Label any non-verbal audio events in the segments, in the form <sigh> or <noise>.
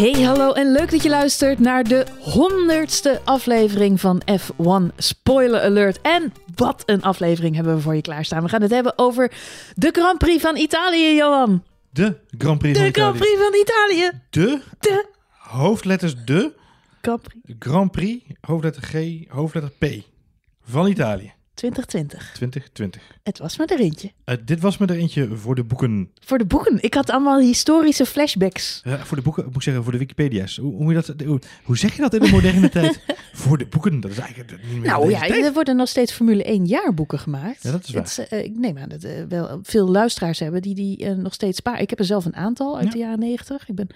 Hey, hallo en leuk dat je luistert naar de honderdste aflevering van F1 Spoiler Alert. En wat een aflevering hebben we voor je klaarstaan. We gaan het hebben over de Grand Prix van Italië, Johan. De Grand Prix De van Grand Italië. Prix van Italië. De De hoofdletters de Grand Prix Grand Prix, hoofdletter G, hoofdletter P van Italië 2020. 2020. Het was maar er eentje. Eh, dit was me er eentje voor de boeken. Voor de boeken. Ik had allemaal historische flashbacks. Voor de boeken, moet ik zeggen, voor de Wikipedia's. Hoe, hoe, dat, hoe, hoe zeg je dat in de moderne <laughs> tijd? Voor de boeken, dat is eigenlijk niet meer Nou ja, tijd. er worden nog steeds Formule 1 jaarboeken gemaakt. Ja, dat is waar. Het eh, ik neem aan dat eh, wel veel luisteraars hebben die die nog steeds sparen. Ik heb er zelf een aantal uit Ja. de jaren 90. Ik ben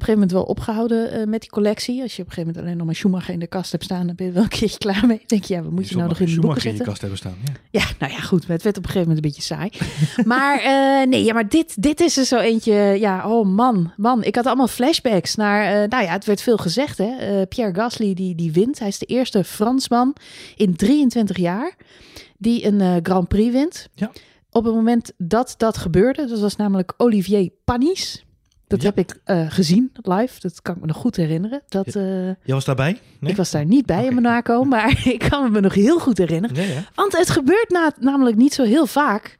gegeven moment wel opgehouden eh, met die collectie. Als je op een gegeven moment alleen nog maar Schumacher in de kast hebt staan, dan ben je wel een keertje klaar mee. Denk je, ja, wat moet je, nou nog in boeken Schumacher in je kast hebben staan. Ja. Ja, nou ja, goed. Het werd op een gegeven moment een beetje saai. <laughs> maar eh, nee, ja, maar dit, dit is er zo eentje. Ja, oh man, man. Ik had allemaal flashbacks naar. eh, nou ja, het werd veel gezegd, hè. Pierre Gasly die, die wint. Hij is de eerste Fransman in 23 jaar die een Grand Prix wint. Ja. Op het moment dat dat gebeurde, dat was namelijk Olivier Panis. Dat Ja. heb ik eh, gezien live. Dat kan ik me nog goed herinneren. Dat, eh, Jij was daarbij? Nee? Ik was daar niet bij Oké. in Monaco, <laughs> maar ik kan me nog heel goed herinneren. Ja, ja. Want het gebeurt na, namelijk niet zo heel vaak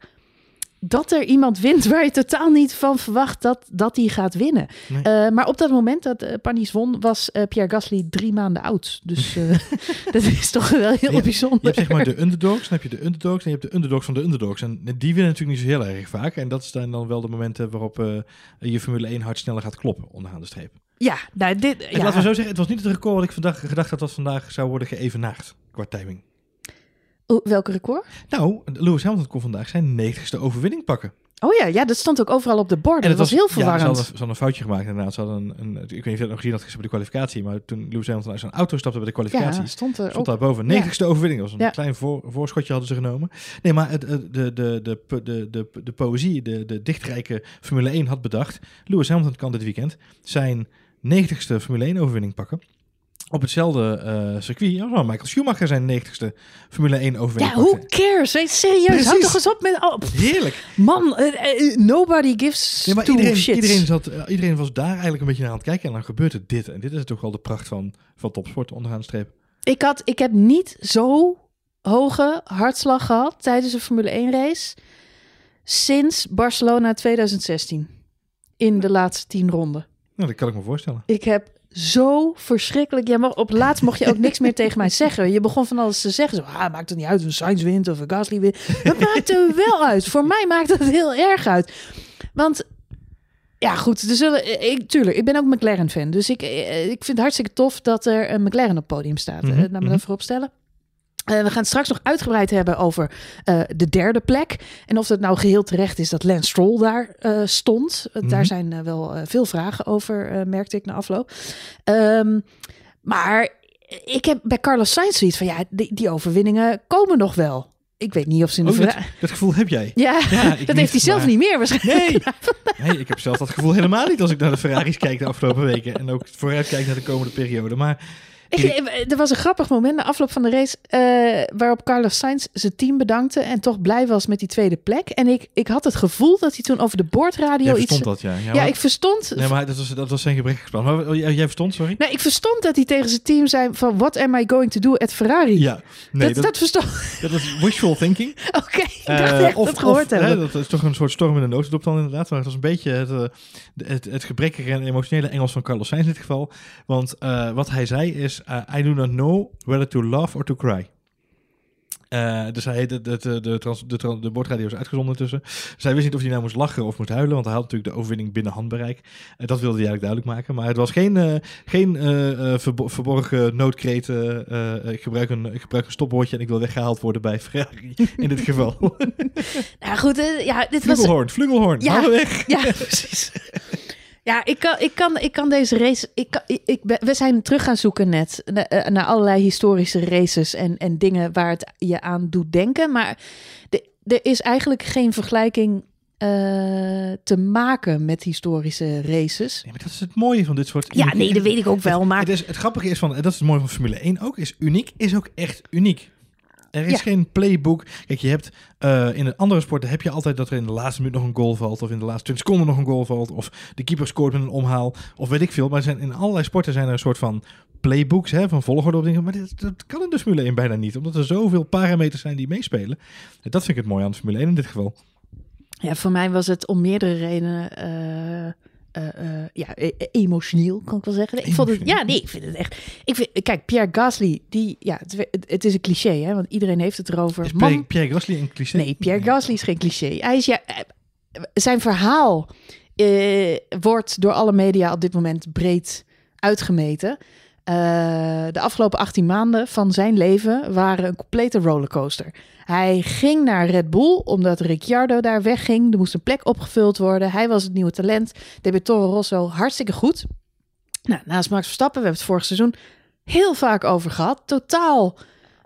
dat er iemand wint waar je totaal niet van verwacht dat, dat hij gaat winnen. Nee. Eh, maar op dat moment dat eh, Panis won, was eh, Pierre Gasly drie maanden oud. Dus <laughs> <laughs> dat is toch wel heel bijzonder. Je hebt zeg maar de underdogs, dan heb je de underdogs en je hebt de underdogs van de underdogs. En die winnen natuurlijk niet zo heel erg vaak. En dat zijn dan wel de momenten waarop je Formule 1 hard sneller gaat kloppen onderaan de streep. Ja, nou dit... Ja. laten we zo zeggen, het was niet het record wat ik vandaag gedacht had dat vandaag zou worden geëvenaard qua timing. Welke record? Nou, Lewis Hamilton kon vandaag zijn 90ste overwinning pakken. Oh ja, ja, dat stond ook overal op de borden. Dat was heel Ja, ze verwarrend. hadden, ze hadden een foutje gemaakt inderdaad. Ze hadden een, een, ik weet niet of je dat nog gezien had gisteren bij de kwalificatie, maar toen Lewis Hamilton uit zijn auto stapte bij de kwalificatie, ja, stond er stond daar boven. 90ste overwinning. Dat was een Ja. klein voor, voorschotje hadden ze genomen. Nee, maar het, het- de, de, de, de, de, de, de poëzie, de, de dichtrijke Formule 1 had bedacht. Lewis Hamilton kan dit weekend zijn 90ste Formule 1 overwinning pakken. Op hetzelfde eh, circuit. Ja, Michael Schumacher zijn 90ste Formule 1 Ja, overwinning who pakte. cares? Serieus, houd toch eens op met... Oh, Heerlijk. man, eh, eh, nobody gives Nee, maar iedereen, shits. iedereen, zat, iedereen was daar eigenlijk een beetje naar aan het kijken. En dan gebeurt het dit. En dit is toch wel de pracht van, van topsport onderaan de streep. Ik, had, ik heb niet zo hoge hartslag gehad tijdens een Formule 1 race sinds Barcelona 2016. In de laatste tien ronden. Nou, dat kan ik me voorstellen. Ik heb zo verschrikkelijk... Ja, maar op laatst mocht je ook niks meer tegen mij zeggen. Je begon van alles te zeggen. Zo, ah, maakt het niet uit of een Sainz wint of een Gasly wint. Dat <laughs> maakt er wel uit. Voor mij maakt het heel erg uit. Want... Ja, goed. Er zullen, ik, tuurlijk, ik ben ook McLaren-fan. Dus ik, eh, ik vind het hartstikke tof dat er een McLaren op het podium staat. Mhm, Eh, Laat me mhm. dat voorop stellen. Eh, we gaan het straks nog uitgebreid hebben over eh, de derde plek. En of het nou geheel terecht is dat Lance Stroll daar eh, stond. Daar Mhm. zijn wel veel vragen over, merkte ik na afloop. Ehm, maar ik heb bij Carlos Sainz zoiets van... ja, die, die overwinningen komen nog wel. Ik weet niet of ze in de... Oh, dat, gevoel heb jij. ja, <laughs> dat heeft hij zelf niet meer waarschijnlijk. Nee. nee, ik heb zelf dat gevoel helemaal niet als ik naar de Ferraris kijk de afgelopen weken. En ook vooruit kijk naar de komende periode. Maar Ik, er was een grappig moment na afloop van de race eh, waarop Carlos Sainz zijn team bedankte en toch blij was met die tweede plek. En ik, ik had het gevoel dat hij toen over de boordradio iets. verstond dat, ja. ja, maar- ik verstond. Nee, maar dat was, dat was zijn gebrekkig plan. Maar oh, jij, jij verstond, sorry? Nee, ik verstond dat hij tegen zijn team zei van what am I going to do at Ferrari? Ja, nee, dat, dat, dat verstond. dat is wishful thinking. <laughs> Oké, ik dacht Eh, echt dat gehoord hè, hebben. dat is toch een soort storm in de notendop dan inderdaad. Maar het was een beetje het, eh, het, het gebrekkige en emotionele Engels van Carlos Sainz in dit geval. Want eh, wat hij zei is, eh, I do not know whether to laugh or to cry. Eh, dus hij, de, de, de, de, trans, de, bordradio is uitgezonden tussen. Dus hij wist niet of hij nou moest lachen of moest huilen. Want hij had natuurlijk de overwinning binnen handbereik. Eh, dat wilde hij eigenlijk duidelijk maken. Maar het was geen, geen verbo- verborgen noodkreet. ik, gebruik een, ik gebruik een stopwoordje en ik wil weggehaald worden bij Ferrari. In dit geval. <laughs> Nou goed, ja, dit was. Flugelhorn, Flugelhorn, Ja. weg. Ja, <laughs> precies. Ja, ik kan, ik kan, ik kan deze race. Ik kan, ik, we zijn terug gaan zoeken net eh, naar allerlei historische races en, en dingen waar het je aan doet denken. Maar de, er is eigenlijk geen vergelijking eh, te maken met historische races. Nee, maar dat is het mooie van dit soort... Ja, nee, dat weet ik ook wel. Maar Het, is, het grappige is van, en dat is het mooie van Formule 1 ook, is uniek, is ook echt uniek. Er is Ja. geen playbook. Kijk, je hebt eh, in de andere sporten heb je altijd dat er in de laatste minuut nog een goal valt. Of in de laatste 20 seconden nog een goal valt. Of de keeper scoort met een omhaal. Of weet ik veel. Maar zijn, in allerlei sporten zijn er een soort van playbooks hè, van volgorde op dingen. Maar dit, dat kan in de Formule 1 bijna niet. Omdat er zoveel parameters zijn die meespelen. En dat vind ik het mooi aan de Formule 1 in dit geval. Ja, voor mij was het om meerdere redenen. eh, eh, eh, ja, e- e- emotioneel kan ik wel zeggen. Ik vond het, ja, nee, ik vind het echt. Ik vind, kijk, Pierre Gasly, die, ja, het, is een cliché, hè, want iedereen heeft het erover. Is Man- Pierre, Pierre Gasly een cliché? Nee, Pierre Gasly is geen cliché. Hij is ja, eh, zijn verhaal wordt door alle media op dit moment breed uitgemeten. De afgelopen 18 maanden van zijn leven waren een complete rollercoaster. Hij ging naar Red Bull omdat Ricciardo daar wegging. Er moest een plek opgevuld worden. Hij was het nieuwe talent. Bij Toro Rosso hartstikke goed. Nou, naast Max Verstappen, we hebben het vorig seizoen heel vaak over gehad. Totaal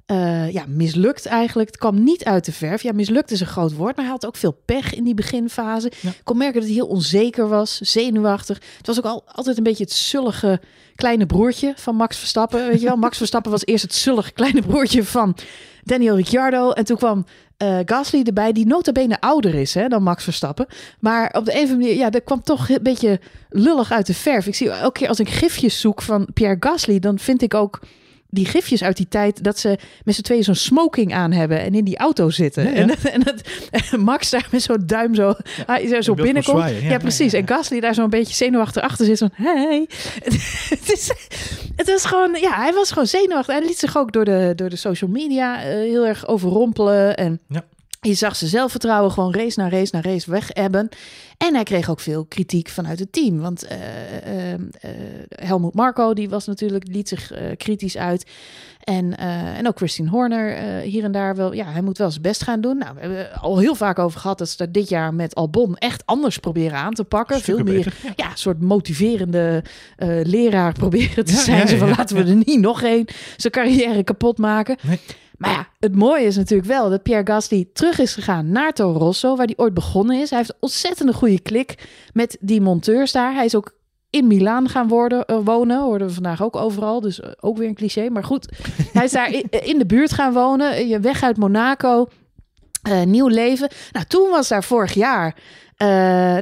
eh, ja, mislukt eigenlijk. Het kwam niet uit de verf. Ja, mislukt is een groot woord, maar hij had ook veel pech in die beginfase. Ja. Ik kon merken dat hij heel onzeker was, zenuwachtig. Het was ook al, altijd een beetje het zullige kleine broertje van Max Verstappen. Weet je wel, Max <laughs> Verstappen was eerst het zullige kleine broertje van Daniel Ricciardo. En toen kwam eh, Gasly erbij, die nota bene ouder is hè, dan Max Verstappen. Maar op de een of andere manier, ja, dat kwam toch een beetje lullig uit de verf. Ik zie elke keer als ik gifjes zoek van Pierre Gasly, dan vind ik ook die gifjes uit die tijd dat ze met z'n tweeën zo'n smoking aan hebben en in die auto zitten. Ja, ja. En, dat- en, dat, en Max daar met zo'n duim zo, hij zo, binnenkomt. zwaaien, Ja, ja, precies. ja, ja. En Gasly daar zo'n beetje zenuwachtig achter zit. Van, hey. <laughs> het, is, het was gewoon, ja, hij was gewoon zenuwachtig. Hij liet zich ook door de, door de social media eh, heel erg overrompelen. En Ja. Je zag zijn zelfvertrouwen gewoon race na race na race weg ebben. En hij kreeg ook veel kritiek vanuit het team. Want eh, eh, eh, Helmut Marco, die was natuurlijk, liet zich kritisch uit. En, en ook Christine Horner hier en daar wel. Ja, hij moet wel zijn best gaan doen. Nou, we hebben al heel vaak over gehad dat ze dat dit jaar met Albon echt anders proberen aan te pakken. Stukken Veel meer beter, ja. soort motiverende leraar proberen te Ja, zijn. ja, Zo van laten we er niet nog één zijn carrière kapot maken. Nee. Maar ja, het mooie is natuurlijk wel dat Pierre Gasly terug is gegaan naar Toro Rosso, waar hij ooit begonnen is. Hij heeft een ontzettende goede klik met die monteurs daar. Hij is ook in Milaan gaan worden, eh, wonen, hoorden we vandaag ook overal. Dus eh, ook weer een cliché, maar goed. <laughs> hij is daar in, in de buurt gaan wonen, eh, je weg uit Monaco. Nieuw leven. Nou, toen was daar vorig jaar. Eh,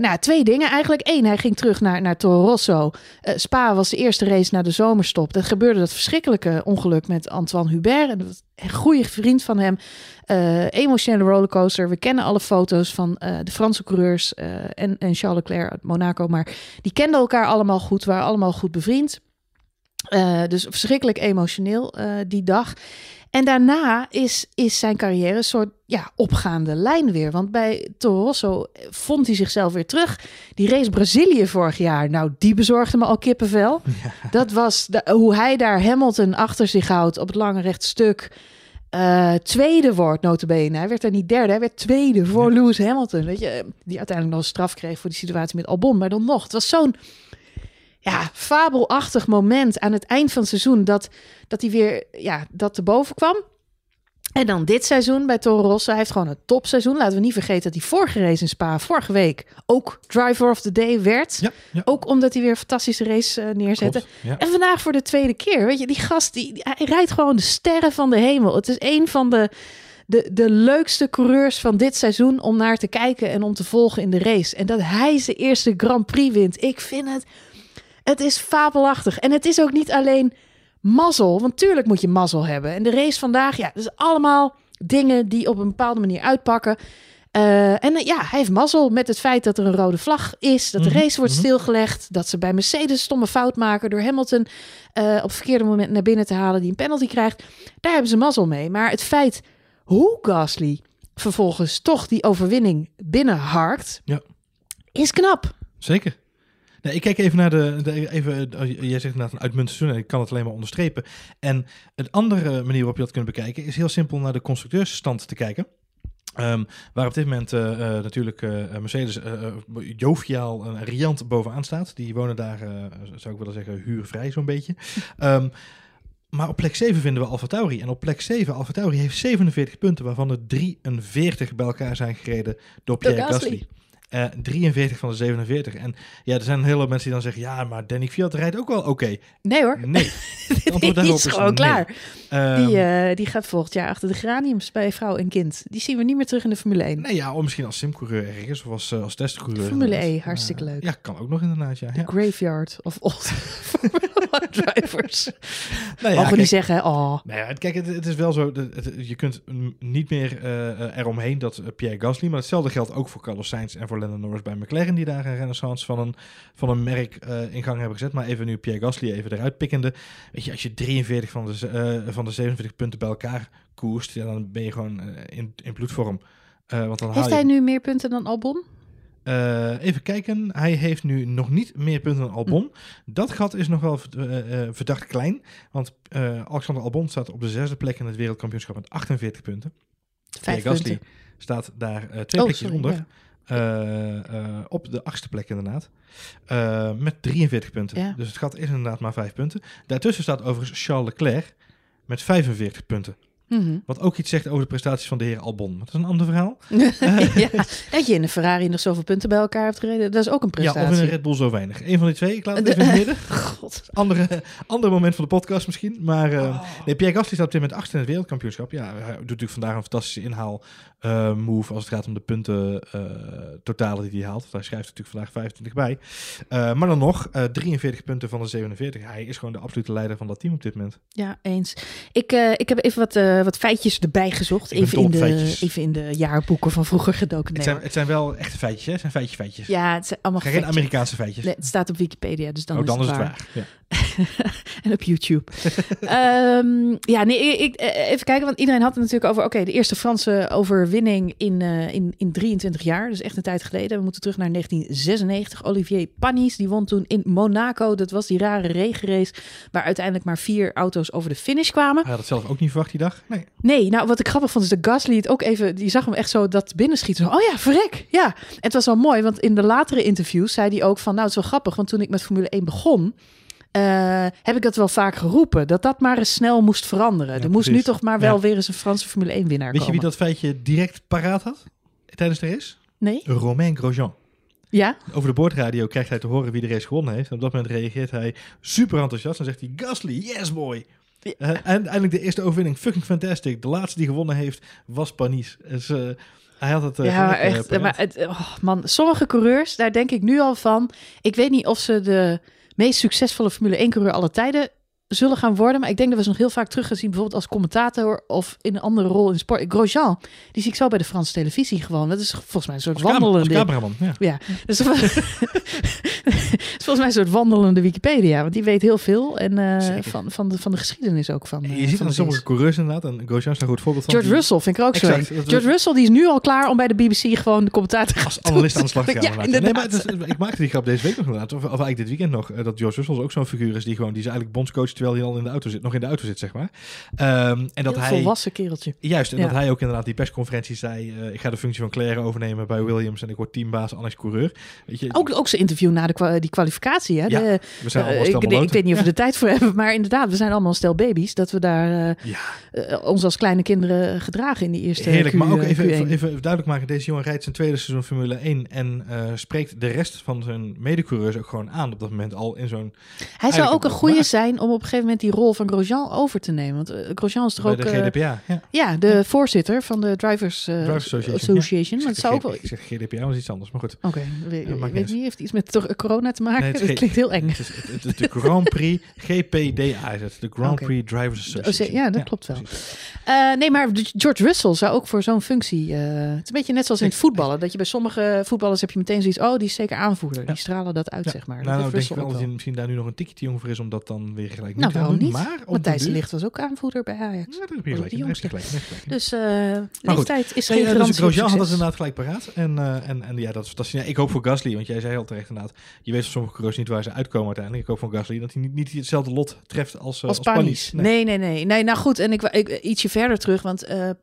nou, twee dingen eigenlijk. Eén, hij ging terug naar, naar Toro Rosso. Eh, Spa was de eerste race na de zomerstop. Dat gebeurde dat verschrikkelijke ongeluk met Antoine Hubert. En een goede vriend van hem. Eh, emotionele rollercoaster. We kennen alle foto's van de Franse coureurs en, en Charles Leclerc uit Monaco. Maar die kenden elkaar allemaal goed, waren allemaal goed bevriend. Eh, dus verschrikkelijk emotioneel eh, die dag. En daarna is, is zijn carrière een soort ja, opgaande lijn weer. Want bij Toro Rosso vond hij zichzelf weer terug. Die race Brazilië vorig jaar, nou, die bezorgde me al kippenvel. <laughs> Dat was de, hoe hij daar Hamilton achter zich houdt op het lange recht stuk. Eh, tweede wordt notabene. Hij werd er niet derde, hij werd tweede voor Lewis Hamilton. Weet je, die uiteindelijk nog een straf kreeg voor die situatie met Albon. Maar dan nog, het was zo'n ja, fabelachtig moment aan het eind van het seizoen dat, dat hij weer ja, dat te boven kwam. En dan dit seizoen bij Toro Rosso. Hij heeft gewoon een topseizoen. Laten we niet vergeten dat hij vorige race in Spa, vorige week, ook driver of the day werd. Ja, ja. Ook omdat hij weer een fantastische race eh, neerzette. Klopt, ja. En vandaag voor de tweede keer. Weet je, die gast, die, die- hij rijdt gewoon de sterren van de hemel. Het is een van de, de, de leukste coureurs van dit seizoen om naar te kijken en om te volgen in de race. En dat hij zijn eerste Grand Prix wint. Ik vind het, het is fabelachtig. En het is ook niet alleen mazzel, want tuurlijk moet je mazzel hebben. En de race vandaag, ja, dus allemaal dingen die op een bepaalde manier uitpakken. Eh, en eh, ja, hij heeft mazzel met het feit dat er een rode vlag is, dat de Mhm, race wordt mhm. stilgelegd, dat ze bij Mercedes stomme fout maken door Hamilton eh, op het verkeerde moment naar binnen te halen, die een penalty krijgt. Daar hebben ze mazzel mee. Maar het feit hoe Gasly vervolgens toch die overwinning binnenharkt, Ja. is knap. Zeker. Nee, ik kijk even naar de, de even, eh, jij zegt inderdaad een uitmuntend seizoen en ik kan het alleen maar onderstrepen. En een andere manier waarop je dat kunt bekijken is heel simpel naar de constructeursstand te kijken. Ehm, waar op dit moment eh, eh, natuurlijk eh, Mercedes joviaal en riant bovenaan staat. Die wonen daar, zou ik willen zeggen, huurvrij zo'n beetje. <laughs> Ehm, maar op plek 7 vinden we Alfa Tauri. En op plek 7, Alfa Tauri heeft 47 punten, waarvan er 43 bij elkaar zijn gereden door Pierre Gasly. Gasly. Eh, 43 van de 47. En ja, er zijn een hele mensen die dan zeggen... ja, maar Danny Kvyat rijdt ook wel oké. Nee hoor, Nee. <laughs> Die is gewoon klaar. Ehm, Die, eh, die gaat volgend jaar achter de graniums bij vrouw en kind. Die zien we niet meer terug in de Formule 1. Nee, ja, of misschien als simcoureur ergens. Of als, eh, als testcoureur. Formule E, hartstikke leuk. Ja, kan ook nog inderdaad, ja. Ja. graveyard of old <laughs> Formule 1 drivers. Nou ja, Mogen niet zeggen, oh. Nou ja, kijk, het, het is wel zo. het- je kunt niet meer eromheen dat Pierre Gasly. Maar hetzelfde geldt ook voor Carlos Sainz en voor Lando Norris bij McLaren. Die daar een renaissance van een, van een merk eh, in gang hebben gezet. Maar even nu Pierre Gasly even eruit pikkende. Weet je, als je 43 van de, eh, van de 47 punten bij elkaar koerst. Ja, dan ben je gewoon eh, in, in bloedvorm. Want dan Heeft hij nu meer punten dan Albon? Even kijken. Hij heeft nu nog niet meer punten dan Hm. Albon. Dat gat is nog wel verdacht klein. Want Alexander Albon staat op de zesde plek in het wereldkampioenschap met 48 punten. Vijf Pierre Gasly staat daar twee Oh, plekjes sorry, onder. ja. Eh, eh, op de achtste plek inderdaad. Eh, met 43 punten. Ja. Dus het gat is inderdaad maar vijf punten. Daartussen staat overigens Charles Leclerc met 45 punten. Mhm. Wat ook iets zegt over de prestaties van de heer Albon. Maar dat is een ander verhaal. <laughs> ja, dat je in een Ferrari nog zoveel punten bij elkaar hebt gereden, dat is ook een Ja, of prestatie. in een Red Bull zo weinig. Eén van die twee. Ik laat het even in het midden. <laughs> God. andere, andere moment van de podcast misschien. Maar Oh. nee, Pierre Gasly staat op dit moment achter in het wereldkampioenschap. Ja, hij doet natuurlijk vandaag een fantastische inhaal eh, move als het gaat om de punten eh, totale die hij haalt. Want hij schrijft natuurlijk vandaag 25 bij. Eh, maar dan nog, eh, 43 punten van de 47. Hij is gewoon de absolute leider van dat team op dit moment. Ja, eens. Ik, ik heb even wat, wat feitjes erbij gezocht. Even in, de, feitjes. even in de jaarboeken van vroeger gedoken. Het zijn, het zijn wel echte feitjes, hè? Het zijn feitjes, feitjes. ja, het zijn allemaal Geen feitjes. Amerikaanse feitjes. Nee, het staat op Wikipedia, dus dan, oh, is, het is het waar. waar. Ja. <laughs> en op YouTube. Ehm, ja, nee, ik, even kijken, want iedereen had het natuurlijk over... Oké, de eerste Franse overwinning in, eh, in, in 23 jaar. Dus echt een tijd geleden. We moeten terug naar 1996. Olivier Panis, die won toen in Monaco. Dat was die rare regenrace... waar uiteindelijk maar vier auto's over de finish kwamen. Hij had het zelf ook niet verwacht die dag. Nee. Nee, nou wat ik grappig vond is dat Gasly het ook even... Die zag hem echt zo dat binnenschieten. Oh ja, verrek. Ja, En het was wel mooi, want in de latere interviews zei hij ook van... Nou, het is wel grappig, want toen ik met Formule 1 begon... eh, heb ik dat wel vaak geroepen. Dat dat maar eens snel moest veranderen. Ja, er moest nu toch maar wel Ja. weer eens een Franse Formule 1 winnaar Weet je komen. wie dat feitje direct paraat had? Tijdens de race? Nee? Romain Grosjean. Ja? Over de boordradio krijgt hij te horen wie de race gewonnen heeft. En op dat moment reageert hij super enthousiast en zegt hij... Gasly, yes boy! Ja. Eh, en eindelijk de eerste overwinning. Fucking fantastic. De laatste die gewonnen heeft was Panis. Dus eh, hij had het... ja, maar echt. Maar het, oh, man, sommige coureurs, daar denk ik nu al van. Ik weet niet of ze de meest succesvolle Formule 1 coureur aller tijden zullen gaan worden. Maar ik denk dat we ze nog heel vaak terug gaan zien, bijvoorbeeld als commentator of in een andere rol in sport. Grosjean, die zie ik zo bij de Franse televisie gewoon. Dat is volgens mij een soort Als kamer- als wandelende. cameraman, ja. Ja, dus <laughs> <laughs> volgens mij een soort wandelende Wikipedia, want die weet heel veel en eh, van, van, de, van de geschiedenis ook van. eh, Je ziet van sommige coureurs inderdaad. En Grosjean is een goed voorbeeld van. George Die Russell vind ik er ook zo. Exact, George Russell die is nu al klaar om bij de BBC gewoon de commentator Als <laughs> analist aan de slag te gaan. Ja, inderdaad. Nee, maar is- ik maakte die grap deze week nog inderdaad. Of, of eigenlijk dit weekend nog. eh, dat George Russell ook zo'n figuur is die gewoon... Die is eigenlijk bondscoach terwijl hij al in de auto zit. Nog in de auto zit, zeg maar. Ehm, en dat Heel hij... volwassen kereltje. Juist, en Ja. dat hij ook inderdaad die persconferentie zei... eh, ik ga de functie van Claire overnemen bij Williams... en ik word teambaas, Annex coureur. Weet je, Ook, ook zijn interview na de kwa- die kwalificatie. Hè? Ja, De- we zijn eh, allemaal ik, stel ik, maloten. weet niet of we er tijd voor hebben, maar inderdaad, we zijn allemaal een stel baby's. Dat we daar eh, Ja, ons als kleine kinderen gedragen in die eerste heerlijk. Q- Maar ook even, Q1. even, even duidelijk maken. Deze jongen rijdt zijn tweede seizoen Formule 1... en spreekt de rest van zijn medecoureurs ook gewoon aan... op dat moment al in zo'n... Hij zou ook een goede zijn om op gegeven moment die rol van Grosjean over te nemen. Want eh, Grosjean is toch bij ook de eh, GDPA. Ja. ja, de voorzitter van de Drivers, eh, Drivers Association, Association. Ik Maar het zeg zou ook wel... Ik zeg GDPR, dat is iets anders. Maar goed. Oké, we- Ja, maakt weet niet niet, heeft iets met corona te maken? Nee, <laughs> dat klinkt heel eng. Het is, het, het is de Grand Prix <laughs> GPDA. De Grand. Prix Drivers Association. ja, dat klopt wel. Eh, nee, maar George Russell zou ook voor zo'n functie... eh, het is een beetje net zoals in het voetballen. Dat je bij sommige voetballers heb je meteen zoiets... Oh, die is zeker aanvoerder. Die Ja. stralen dat uit, Ja. zeg maar. Dat Nou, nou heeft denk ik wel dat hij misschien daar nu nog een tikje te jong voor is om dat dan weer gelijk Nou, niet waarom niet? Maar Matthijs de Ligt was ook aanvoerder bij Ajax. Ja, daar heb je gelijk. Dus eh goed. leeftijd is Nee, geen ja, dus garantie op Grosjean had het inderdaad gelijk paraat. En, eh, en, en ja, dat is fantastisch. Ja, ik hoop voor Gasly, want jij zei al terecht inderdaad. Je weet van sommige coureurs niet waar ze uitkomen uiteindelijk. Ik hoop van Gasly dat hij niet, niet hetzelfde lot treft als, uh, Als Panis. Nee. nee, nee, nee. Nou goed, en ik, ik ietsje verder terug, want eh eh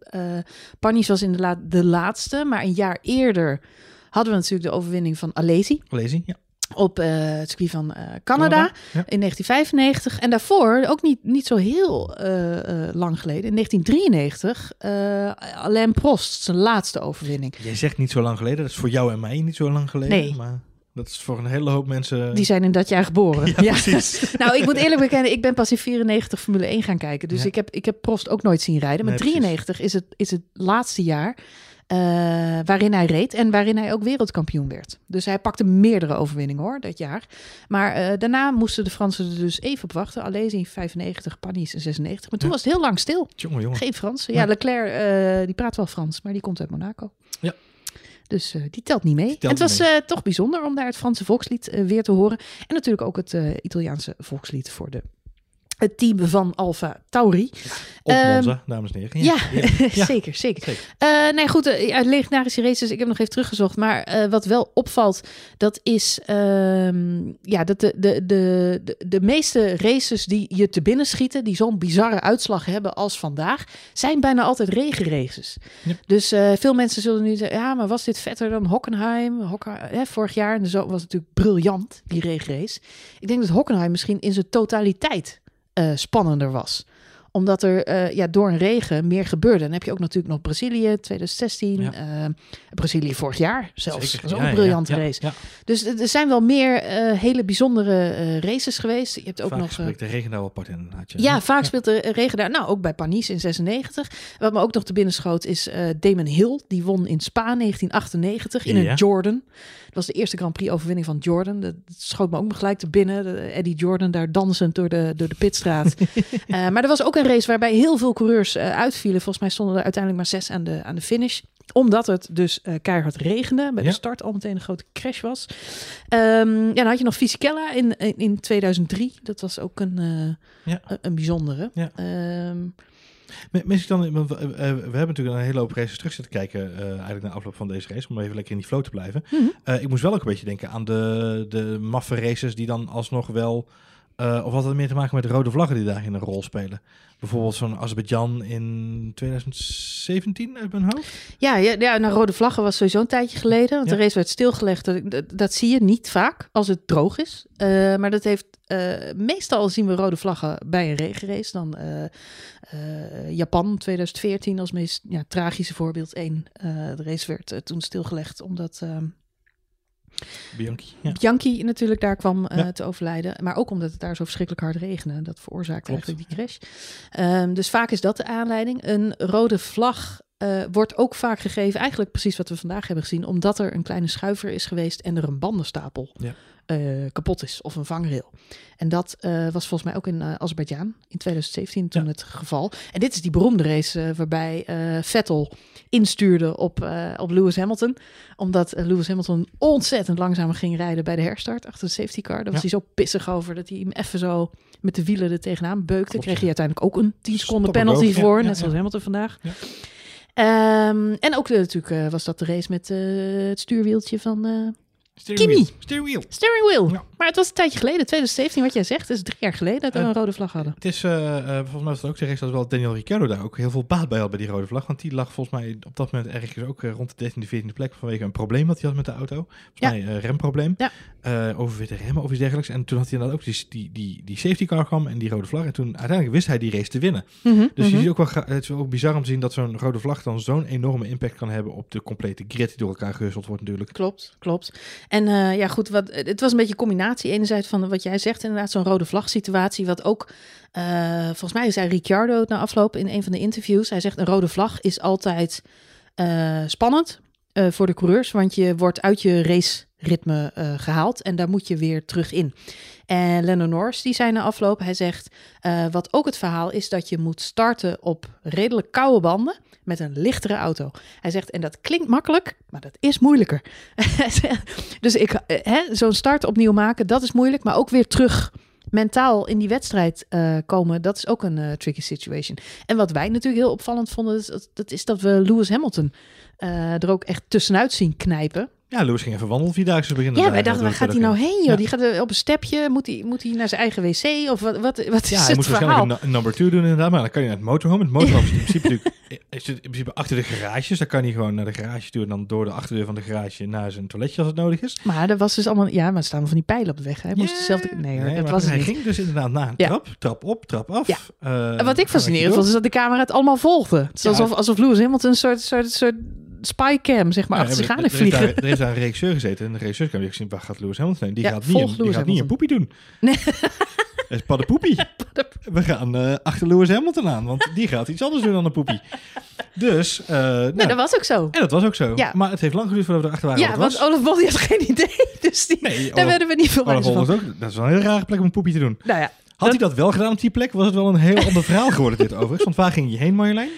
Panis was in de, la- de laatste, maar een jaar eerder hadden we natuurlijk de overwinning van Alesi. Lazy, ja. Op eh, het circuit van eh, Canada, Canada, ja. in 1995. En daarvoor, ook niet, niet zo heel eh, lang geleden, in 1993, eh, Alain Prost, zijn laatste overwinning. Jij zegt niet zo lang geleden. Dat is voor jou en mij niet zo lang geleden. Nee. Maar dat is voor een hele hoop mensen... Die zijn in dat jaar geboren. <laughs> Ja, precies. <laughs> nou, ik moet eerlijk bekennen, ik ben pas in 94 Formule 1 gaan kijken. Dus Ja. ik, heb, ik heb Prost ook nooit zien rijden. Maar Nee, precies. 93 is het, is het laatste jaar eh, waarin hij reed en waarin hij ook wereldkampioen werd. Dus hij pakte meerdere overwinningen hoor, dat jaar. Maar eh, daarna moesten de Fransen er dus even op wachten. Alleen in 95, Panis in 96. Maar toen Ja. was het heel lang stil. Jongen, jongen. Geen Fransen. Ja, Ja. Leclerc, eh, die praat wel Frans, maar die komt uit Monaco. Ja. Dus die telt niet mee. telt en het was toch bijzonder om daar het Franse volkslied weer te horen. En natuurlijk ook het Italiaanse volkslied voor de, het team van Alfa Tauri. Op Ehm, Monza, dames en heren. Ja, Ja. <laughs> zeker, zeker. Zeker. Eh, nee, goed, eh, ja, legendarische races. Ik heb nog even teruggezocht. Maar eh, wat wel opvalt, dat is ehm, ja, dat de, de, de, de, de meeste races die je te binnen schieten, die zo'n bizarre uitslag hebben als vandaag, zijn bijna altijd regenraces. Ja. Dus veel mensen zullen nu zeggen, ja, maar was dit vetter dan Hockenheim? Hocke- hè, vorig jaar en zo was het natuurlijk briljant, die regenrace. Ik denk dat Hockenheim misschien in zijn totaliteit eh, spannender was omdat er eh, ja, door een regen meer gebeurde. Dan heb je ook natuurlijk nog Brazilië 2016. Ja. eh, Brazilië vorig jaar zelfs. Zeker. Ook Ja, een ja, briljante ja, race. Dus er zijn wel meer hele bijzondere races geweest. Je hebt ook Vaak nog... spreekt de regen daar wel apart in. Had je. ja, vaak speelt de regen daar. Nou, ook bij Panis in 96. Wat me ook nog te binnen schoot is Damon Hill. Die won in Spa 1998 in een Jordan. Dat was de eerste Grand Prix overwinning van Jordan. Dat schoot me ook gelijk te binnen. De Eddie Jordan daar dansend door de, door de pitstraat. <laughs> Eh, maar er was ook een race waarbij heel veel coureurs eh, uitvielen. Volgens mij stonden er uiteindelijk maar zes aan de, aan de finish omdat het dus eh, keihard regende. Bij Ja. de start al meteen een grote crash was. Ehm, ja, dan had je nog Fisichella in, in, in 2003. Dat was ook een, Ja. een, een bijzondere. Ja. Ehm, Mis ik dan, want we, eh, we hebben natuurlijk een hele hoop races terug zitten kijken, eh, eigenlijk na afloop van deze race, om even lekker in die flow te blijven. Mhm. Eh, ik moest wel ook een beetje denken aan de, de maffe races die dan alsnog wel, eh, of had het meer te maken met de rode vlaggen die daarin een rol spelen. Bijvoorbeeld zo'n Azerbeidzjan in 2017 uit mijn hoofd. Ja, ja, ja, nou, rode vlaggen was sowieso een tijdje geleden. Want Ja. de race werd stilgelegd. Dat, dat, dat zie je niet vaak als het droog is. Eh, maar dat heeft... eh, meestal zien we rode vlaggen bij een regenrace. Dan Japan 2014 als meest ja, tragische voorbeeld. één. De race werd toen stilgelegd omdat... Bianchi. Ja. Bianchi natuurlijk daar kwam eh, Ja. te overlijden. Maar ook omdat het daar zo verschrikkelijk hard regende. Dat veroorzaakte Klopt. eigenlijk die crash. Ehm, dus vaak is dat de aanleiding. Een rode vlag eh, wordt ook vaak gegeven. Eigenlijk precies wat we vandaag hebben gezien. Omdat er een kleine schuiver is geweest en er een bandenstapel Ja. Eh, kapot is. Of een vangrail. En dat eh, was volgens mij ook in eh Azerbeidzjan in 2017 toen Ja. het geval. En dit is die beroemde race waarbij Vettel instuurde op, op Lewis Hamilton omdat Lewis Hamilton ontzettend langzamer ging rijden bij de herstart achter de safety car. Daar was hij zo pissig over dat hij hem even zo met de wielen er tegenaan beukte. Klopt, Kreeg hij uiteindelijk ook een 10 seconden penalty voor, ja, net zoals Hamilton vandaag. Ehm, en ook natuurlijk was dat de race met het stuurwieltje van Steering Kimi. wheel. Steering wheel. steering wheel. Ja. Maar het was een tijdje geleden, 2017, wat jij zegt. Dat is drie jaar geleden dat we Eh, een rode vlag hadden. Het is, eh, eh, volgens mij was het ook race dat wel Daniel Ricciardo daar ook heel veel baat bij had bij die rode vlag. Want die lag volgens mij op dat moment ergens ook rond de 13e, 14e plek vanwege een probleem wat hij had met de auto. Volgens Ja. mij een remprobleem. Ja. Eh, overwitte remmen of iets dergelijks. En toen had hij inderdaad ook die, die, die, die safety car kwam en die rode vlag. En toen uiteindelijk wist hij die race te winnen. Mhm, Dus mhm. je ziet ook wel, het is ook bizar om te zien dat zo'n rode vlag dan zo'n enorme impact kan hebben op de complete grid die door elkaar gehusteld wordt natuurlijk. Klopt, klopt. En ja, goed, wat, het was een beetje een Enerzijds van wat jij zegt, inderdaad, zo'n rode vlag situatie. Wat ook, eh, volgens mij zei Ricciardo het na afloop in een van de interviews. Hij zegt, een rode vlag is altijd eh, spannend eh, voor de coureurs. Want je wordt uit je raceritme eh, gehaald en daar moet je weer terug in. En Lennon Norris, die zei na afloop, hij zegt, eh, wat ook het verhaal is dat je moet starten op redelijk koude banden met een lichtere auto. Hij zegt, en dat klinkt makkelijk, maar dat is moeilijker. <laughs> dus ik, eh, zo'n start opnieuw maken, dat is moeilijk, maar ook weer terug mentaal in die wedstrijd komen, dat is ook een tricky situation. En wat wij natuurlijk heel opvallend vonden, is dat, dat is dat we Lewis Hamilton er ook echt tussenuit zien knijpen. Ja, Lewis ging even wandelen vierdaagse beginnen. Ja, wij dachten, waar gaat hij nou heen, joh? Ja. Die gaat er op een stepje. Moet hij, moet hij naar zijn eigen wc? Of wat, wat, wat is Ja, hij het moest verhaal? waarschijnlijk een, number two doen inderdaad, maar dan kan je naar het motorhome. Het motorhome is in principe, natuurlijk, <laughs> is in principe achter de garages. Dan kan hij gewoon naar de garage toe en dan door de achterdeur van de garage naar zijn toiletje als het nodig is. Maar dat was dus allemaal... Ja, maar er staan van die pijlen op de weg. Hij moest dezelfde... Nee hoor, nee, dat was hij niet. ging dus inderdaad naar een Ja. trap, trap op, trap af. Ja. Eh, En wat ik fascinerend vond, is dat de camera het allemaal volgde. Het is alsof, alsof Lewis Hamilton een soort, soort, soort spycam, zeg maar, Ja, achter zich aan heeft vliegen. daar- Er heeft daar een regisseur gezeten en de regisseur kan weer gezien, waar gaat Lewis Hamilton heen? Die Ja, gaat niet, een, die gaat niet een poepie doen. Nee. <laughs> Het is <laughs> paddenpoepie. We gaan eh, achter Lewis Hamilton aan, want die gaat iets anders doen dan een poepie. Dus, eh, nou, Nee, dat was ook zo. en dat was ook zo. Ja. Maar het heeft lang geduurd voordat we erachter waren Ja, want was. Olaf had geen idee. Dus die, Nee, daar Olaf- werden we niet veel Olaf van. Ook. Dat is wel een hele rare plek om een poepie te doen. Nou ja, Had hij dat wel gedaan op die plek, was het wel een heel ander verhaal geworden dit overigens. Want waar ging je heen Marjolein?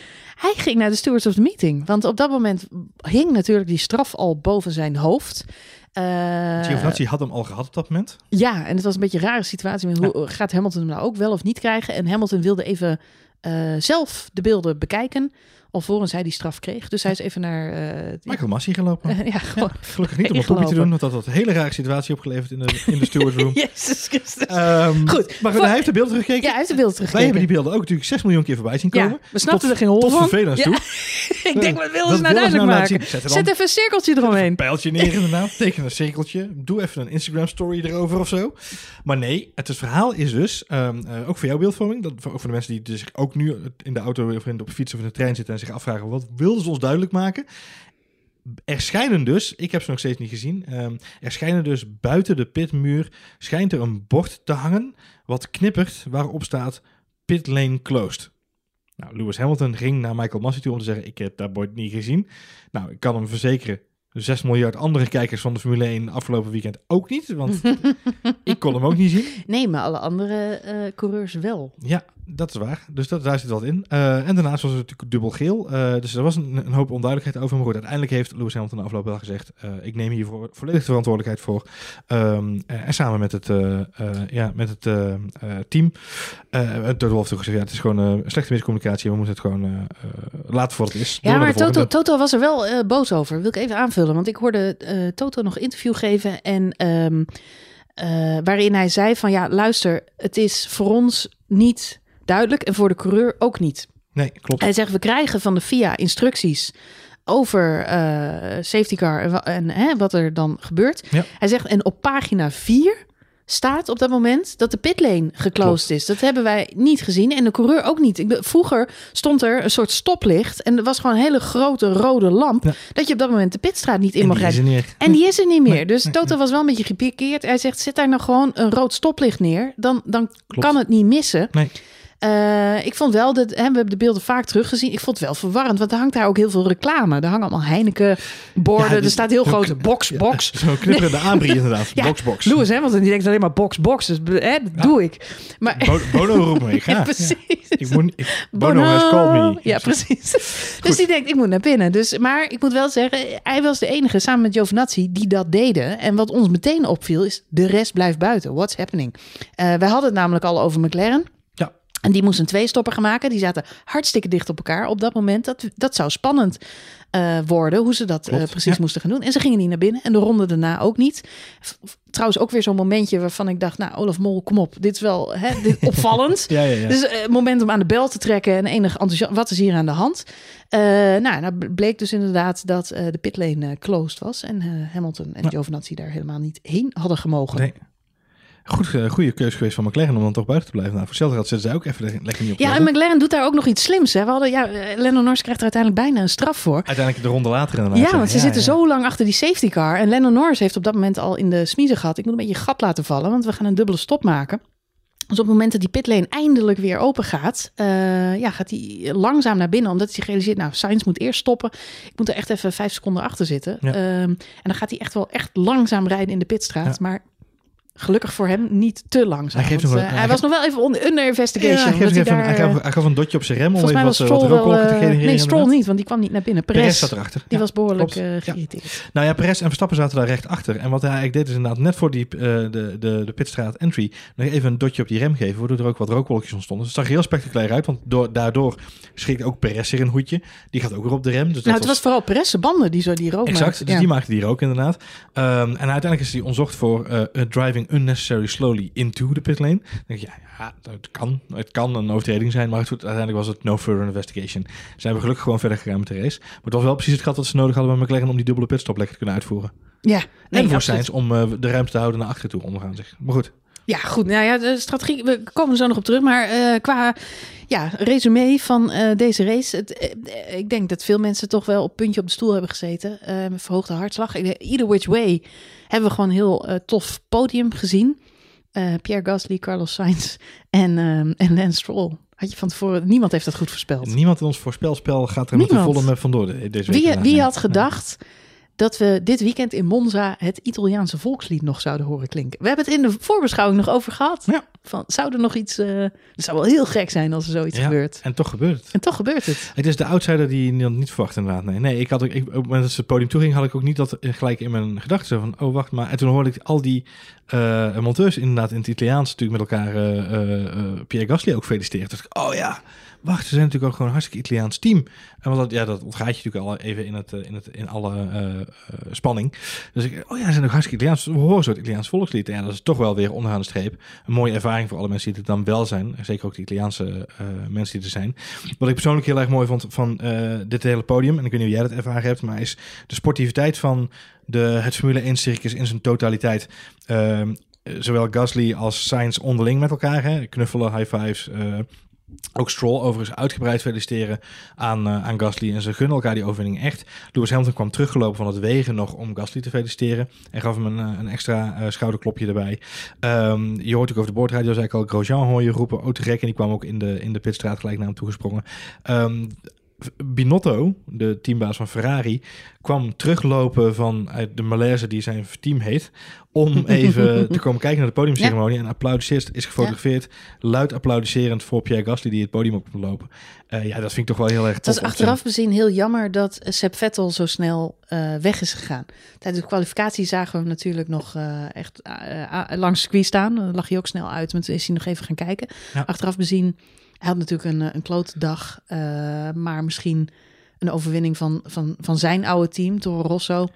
Hij ging naar de stewards of the meeting. Want op dat moment hing natuurlijk die straf al boven zijn hoofd. Giovinazzi had hem al gehad op dat moment. Ja, en het was een beetje een rare situatie. Hoe gaat Hamilton hem nou ook wel of niet krijgen? En Hamilton wilde even eh, zelf de beelden bekijken. Alvorens hij die straf kreeg. Dus hij is even naar... die- Michael Massi gelopen. <laughs> ja, gewoon... Gelukkig niet om een poepie te doen, want dat had een hele rare situatie opgeleverd in de, in de steward room. <laughs> Jezus Christus. Ehm, Goed. Maar Voor- hij heeft de beelden teruggekeken. ja, hij heeft de beelden Wij teruggekeken. hebben die beelden ook natuurlijk 6 miljoen keer voorbij zien komen. We snapten Tot- er geen hol Tot vervelend Ja. toe. <laughs> Ik denk, wat willen Dat ze nou duidelijk nou maken? Zet er Zet even een cirkeltje eromheen. een pijltje neer inderdaad. Teken een cirkeltje. Doe even een Instagram story erover of zo. Maar nee, het, het verhaal is dus, ehm, eh, ook voor jouw beeldvorming, dat, voor, ook voor de mensen die zich ook nu in de auto of in de, op de fiets of in de trein zitten en zich afvragen, wat wilden ze ons duidelijk maken? Er schijnen dus, ik heb ze nog steeds niet gezien, ehm, er schijnen dus buiten de pitmuur, schijnt er een bord te hangen, wat knippert, waarop staat pit lane closed. Nou, Lewis Hamilton ging naar Michael Massey toe om te zeggen, ik heb dat bord niet gezien. Nou, ik kan hem verzekeren, 6 miljard andere kijkers van de Formule 1 afgelopen weekend ook niet, want <laughs> ik kon hem ook niet zien. Nee, maar alle andere eh, coureurs wel. Ja, dat is waar. Dus dat, daar zit wat in. Eh, en daarnaast was het natuurlijk dubbel geel. Eh, dus er was een, een hoop onduidelijkheid over. Maar goed, uiteindelijk heeft Lewis Hamilton de afgelopen dag gezegd... eh, ik neem hier voor, volledig de verantwoordelijkheid voor. Ehm, eh, en samen met het, ja, met het team... Toto heeft gezegd, ja, het is gewoon eh, slechte miscommunicatie. We moeten het gewoon laten voor het is. Ja, maar. Toto, Toto was er wel boos over. Wil ik even aanvullen. Want ik hoorde Toto nog interview geven. En ehm, eh, waarin hij zei van ja, luister, het is voor ons niet duidelijk. En voor de coureur ook niet. Nee, klopt. Hij zegt, we krijgen van de FIA instructies over eh, safety car en, hè, wat er dan gebeurt. Ja. Hij zegt, en op pagina 4 staat op dat moment dat de pitlane geclosed is. Dat hebben wij niet gezien en de coureur ook niet. Ik, vroeger stond er een soort stoplicht en er was gewoon een hele grote rode lamp Ja. dat je op dat moment de pitstraat niet in mag rijden. En die is er niet meer. Nee, dus nee, Toto was wel een beetje gepikeerd. Hij zegt, zet daar nou gewoon een rood stoplicht neer. Dan, dan Klopt. kan het niet missen. Nee. Eh, ik vond wel dat hè, we hebben de beelden vaak teruggezien. Ik vond het wel verwarrend, want er hangt daar ook heel veel reclame. Er hangen allemaal Heineken borden. Ja, die- er staat heel grote box, Ja, box. <laughs> Zo'n knipperende aanbrie inderdaad. <laughs> Ja, box, box. Lewis Hamilton die denkt alleen maar box, box. Dus hè, dat doe ik. Maar Bo- Bono roept me, ik <laughs> ga. precies. Ik moet, ik, Bono me. Ja, precies. Dus die denkt, ik moet naar binnen. Dus, maar ik moet wel zeggen, hij was de enige samen met Giovinazzi die dat deden. En wat ons meteen opviel is, de rest blijft buiten. What's happening? Eh wij hadden het namelijk al over McLaren. En die moest een tweestopper gaan maken. Die zaten hartstikke dicht op elkaar op dat moment. Dat, dat zou spannend eh, worden, hoe ze dat eh, precies ja. moesten gaan doen. En ze gingen niet naar binnen. En de ronde daarna ook niet. Trouwens ook weer zo'n momentje waarvan ik dacht... nou, Olaf Mol, kom op. Dit is wel hè, dit, <laughs> opvallend. Ja, ja, ja. Dus eh, moment om aan de bel te trekken en enig enthousiasme. Wat is hier aan de hand? Nou, nou bleek dus inderdaad dat de pitlane closed was. En Hamilton en. Giovinazzi daar helemaal niet heen hadden gemogen. Nee. Goed, eh, goede keuze geweest van McLaren om dan toch buiten te blijven. Nou, voor hetzelfde geld zetten zij ook even le- lekker niet op. Ja, en. McLaren doet daar ook nog iets slims. Hè? We hadden, ja, eh, Lennon Norris krijgt er uiteindelijk bijna een straf voor. Uiteindelijk de ronde later inderdaad. Ja, want ze Ja, zitten ja. zo lang achter die safety car. En Lennon Norris heeft op dat moment al in de smiezen gehad. Ik moet een beetje gat laten vallen, want we gaan een dubbele stop maken. Dus op het moment dat die pitlane eindelijk weer open gaat, eh, ja, gaat hij langzaam naar binnen. Omdat hij zich realiseert, nou, Sainz moet eerst stoppen. Ik moet er echt even vijf seconden achter zitten. Ja. Ehm, en dan gaat hij echt wel echt langzaam rijden in de pitstraat. Ja. Maar gelukkig voor hem niet te langzaam. Hij want, wel- eh, hij hij was nog wel even onder, under investigation. Ja, hij, omdat geeft hij even, daar, hij, eh, gaf, hij gaf een dotje op zijn rem om even was wat, wat Stroll wel... te eh, genereren. nee, Stroll niet, want die kwam niet naar binnen. Perez Perez, zat erachter. die Ja, was behoorlijk eh, Ja. geïrriteerd. Nou ja, Perez en Verstappen zaten daar recht achter. En wat hij eigenlijk deed is inderdaad net voor die, eh, de, de, de pitstraat entry nog even een dotje op die rem geven, waardoor er ook wat rookwolkjes ontstonden. Dus het zag heel spectaculair uit, want door, daardoor schikte ook Perez zich een hoedje. Die gaat ook weer op de rem. Dus dat Nou, het was vooral Perez zijn banden die zo die rook Exact, dus Ja. die maakte die rook inderdaad. Ehm, en uiteindelijk is hij onderzocht voor eh, eh, driving unnecessary slowly into the pit lane. Dan denk je, ja, ja, het kan. Het kan een overtreding zijn, maar het, uiteindelijk was het no further investigation. Zijn we gelukkig gewoon verder gegaan met de race. Maar het was wel precies het gat wat ze nodig hadden bij McLaren om die dubbele pitstop lekker te kunnen uitvoeren. Ja, en voor. Sainz om eh, de ruimte te houden naar achteren toe ondergaan zich. Maar goed, Ja, goed. Nou ja, de strategie, we komen zo nog op terug. Maar eh, qua ja, resume van eh, deze race. Het, ik denk dat veel mensen toch wel op puntje op de stoel hebben gezeten. met verhoogde hartslag. Either which way hebben we gewoon een heel eh, tof podium gezien. Eh, Pierre Gasly, Carlos Sainz en, ehm en Lance Stroll. Had je van tevoren, niemand heeft dat goed voorspeld. niemand in ons voorspelspel gaat er met de Niemand. volle vandoor de- deze week. Wie, wie had gedacht dat we dit weekend in Monza het Italiaanse volkslied nog zouden horen klinken? We hebben het in de voorbeschouwing nog over gehad. Ja. Van, zou er nog iets... eh, het zou wel heel gek zijn als er zoiets Ja, gebeurt. En toch gebeurt het. En toch gebeurt het. Het is de outsider die je niet verwacht inderdaad. Nee, nee ik had ook, ik, op het moment dat ze het podium toeging, had ik ook niet dat gelijk in mijn gedachten. Van, oh wacht, maar. En toen hoorde ik al die eh, monteurs inderdaad in het Italiaans natuurlijk met elkaar eh, eh, eh, Pierre Gasly ook feliciteren. Dus ik, oh ja, wacht, ze zijn natuurlijk ook gewoon een hartstikke Italiaans team. En want dat, ja, dat ontgaat je natuurlijk al even in, het, eh, in, het, in alle eh, eh, spanning. Dus ik, oh ja, ze zijn ook hartstikke Italiaans. We horen zo het Italiaans volkslied. En ja, dat is toch wel weer onderaan de streep. Een mooie ervaring voor alle mensen die het dan wel zijn. Zeker ook de Italiaanse mensen die er zijn. Wat ik persoonlijk heel erg mooi vond van dit hele podium, en ik weet niet hoe jij dat ervaren hebt, maar is de sportiviteit van de, het Formule 1 circus in zijn totaliteit. Ehm, zowel Gasly als Sainz onderling met elkaar, hè, knuffelen, high fives. Ook Stroll overigens uitgebreid feliciteren aan, eh, aan Gasly. En ze gunnen elkaar die overwinning echt. Lewis Hamilton kwam teruggelopen van het wegen nog om Gasly te feliciteren. En gaf hem een, eh, een extra eh, schouderklopje erbij. Ehm, je hoort ook over de boordradio, zei ik al, Grosjean hoor je roepen. Ook te. En die kwam ook in de, in de pitstraat gelijk naar hem toegesprongen. Ehm, Binotto, de teambaas van Ferrari, kwam teruglopen vanuit de malaise die zijn team heet. Om <laughs> even te komen kijken naar de podiumceremonie. En applaudisseert, is gefotografeerd. Luid applaudisserend voor Pierre Gasly die het podium op komt lopen. Eh, ja, dat vind ik toch wel heel erg Het was te achteraf bezien heel jammer dat Seb Vettel zo snel eh, weg is gegaan. Tijdens de kwalificatie zagen we hem natuurlijk nog eh, echt langs het circuit staan. Dan lag hij ook snel uit, maar toen is hij nog even gaan kijken. Ja. Achteraf bezien, hij had natuurlijk een, eh, een klote dag. eh, maar misschien een overwinning van, van, van zijn oude team, Toro Rosso.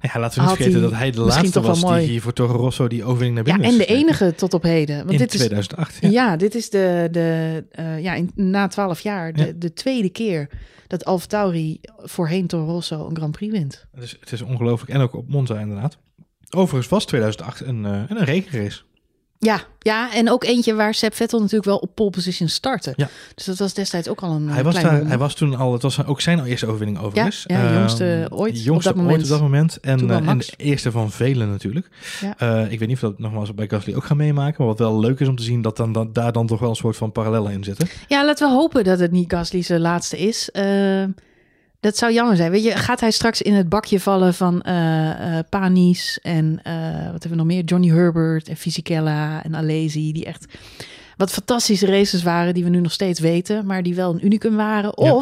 Ja, laten we niet vergeten dat hij de laatste was mooi. die hier voor Toro Rosso die overwinning naar Ja, binnen en is de enige tot op heden. Want In dit is 2008. Ja. Ja. dit is de, de eh, ja, in, na twaalf jaar de, Ja. de tweede keer dat Alfa Tauri voorheen Toro Rosso een Grand Prix wint. Dus het is ongelooflijk. En ook op Monza inderdaad. Overigens was 2008 een, eh, een regenrace. Ja, ja, en ook eentje waar Seb Vettel natuurlijk wel op pole position startte. Ja. Dus dat was destijds ook al een Hij eh, was, daar, hij was toen al, het was ook zijn eerste overwinning overigens. Ja, ja, Ehm, jongste ooit op jongste dat ooit moment. op dat moment. En, eh, en de eerste van velen natuurlijk. Ja. Eh, ik weet niet of dat nogmaals bij Gasly ook gaan meemaken. Maar wat wel leuk is om te zien dat dan, dan, daar dan toch wel een soort van parallellen in zitten. Ja, laten we hopen dat het niet Gasly zijn laatste is. Eh, dat zou jammer zijn. Weet je, gaat hij straks in het bakje vallen van eh, Panis en eh, wat hebben we nog meer? Johnny Herbert en Fisichella en Alesi, die echt wat fantastische races waren die we nu nog steeds weten, maar die wel een unicum waren. Ja.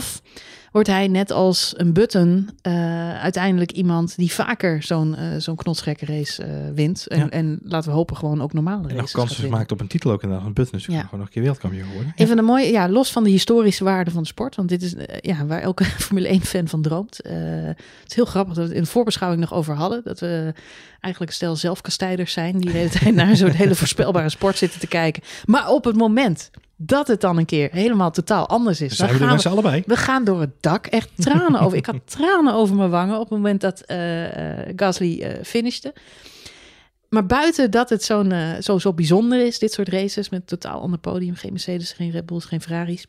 Wordt hij net als een Button eh, uiteindelijk iemand die vaker zo'n zo'n knotsgekke race eh, wint. En, Ja. en laten we hopen gewoon ook normale En nog races kansen gemaakt op een titel ook inderdaad. Een Button is Ja. gewoon nog een keer wereldkampioen geworden. Een van de mooie, ja, los van de historische waarde van de sport, want dit is ja, waar elke <laughs> Formule 1 fan van droomt. Het is heel grappig dat we het in de voorbeschouwing nog over hadden. Dat we eigenlijk stel zelfkastijders zijn die de hele <laughs> tijd naar zo'n hele voorspelbare sport zitten te kijken. Maar op het moment dat het dan een keer helemaal totaal anders is, zijn we er gaan met z'n allebei. we gaan door het dak. Echt tranen over. Ik had <laughs> tranen over mijn wangen op het moment dat eh, Gasly eh finishte. Maar buiten dat het zo'n, zo, zo bijzonder is, dit soort races met totaal ander podium. Geen Mercedes, geen Red Bulls, geen Ferraris.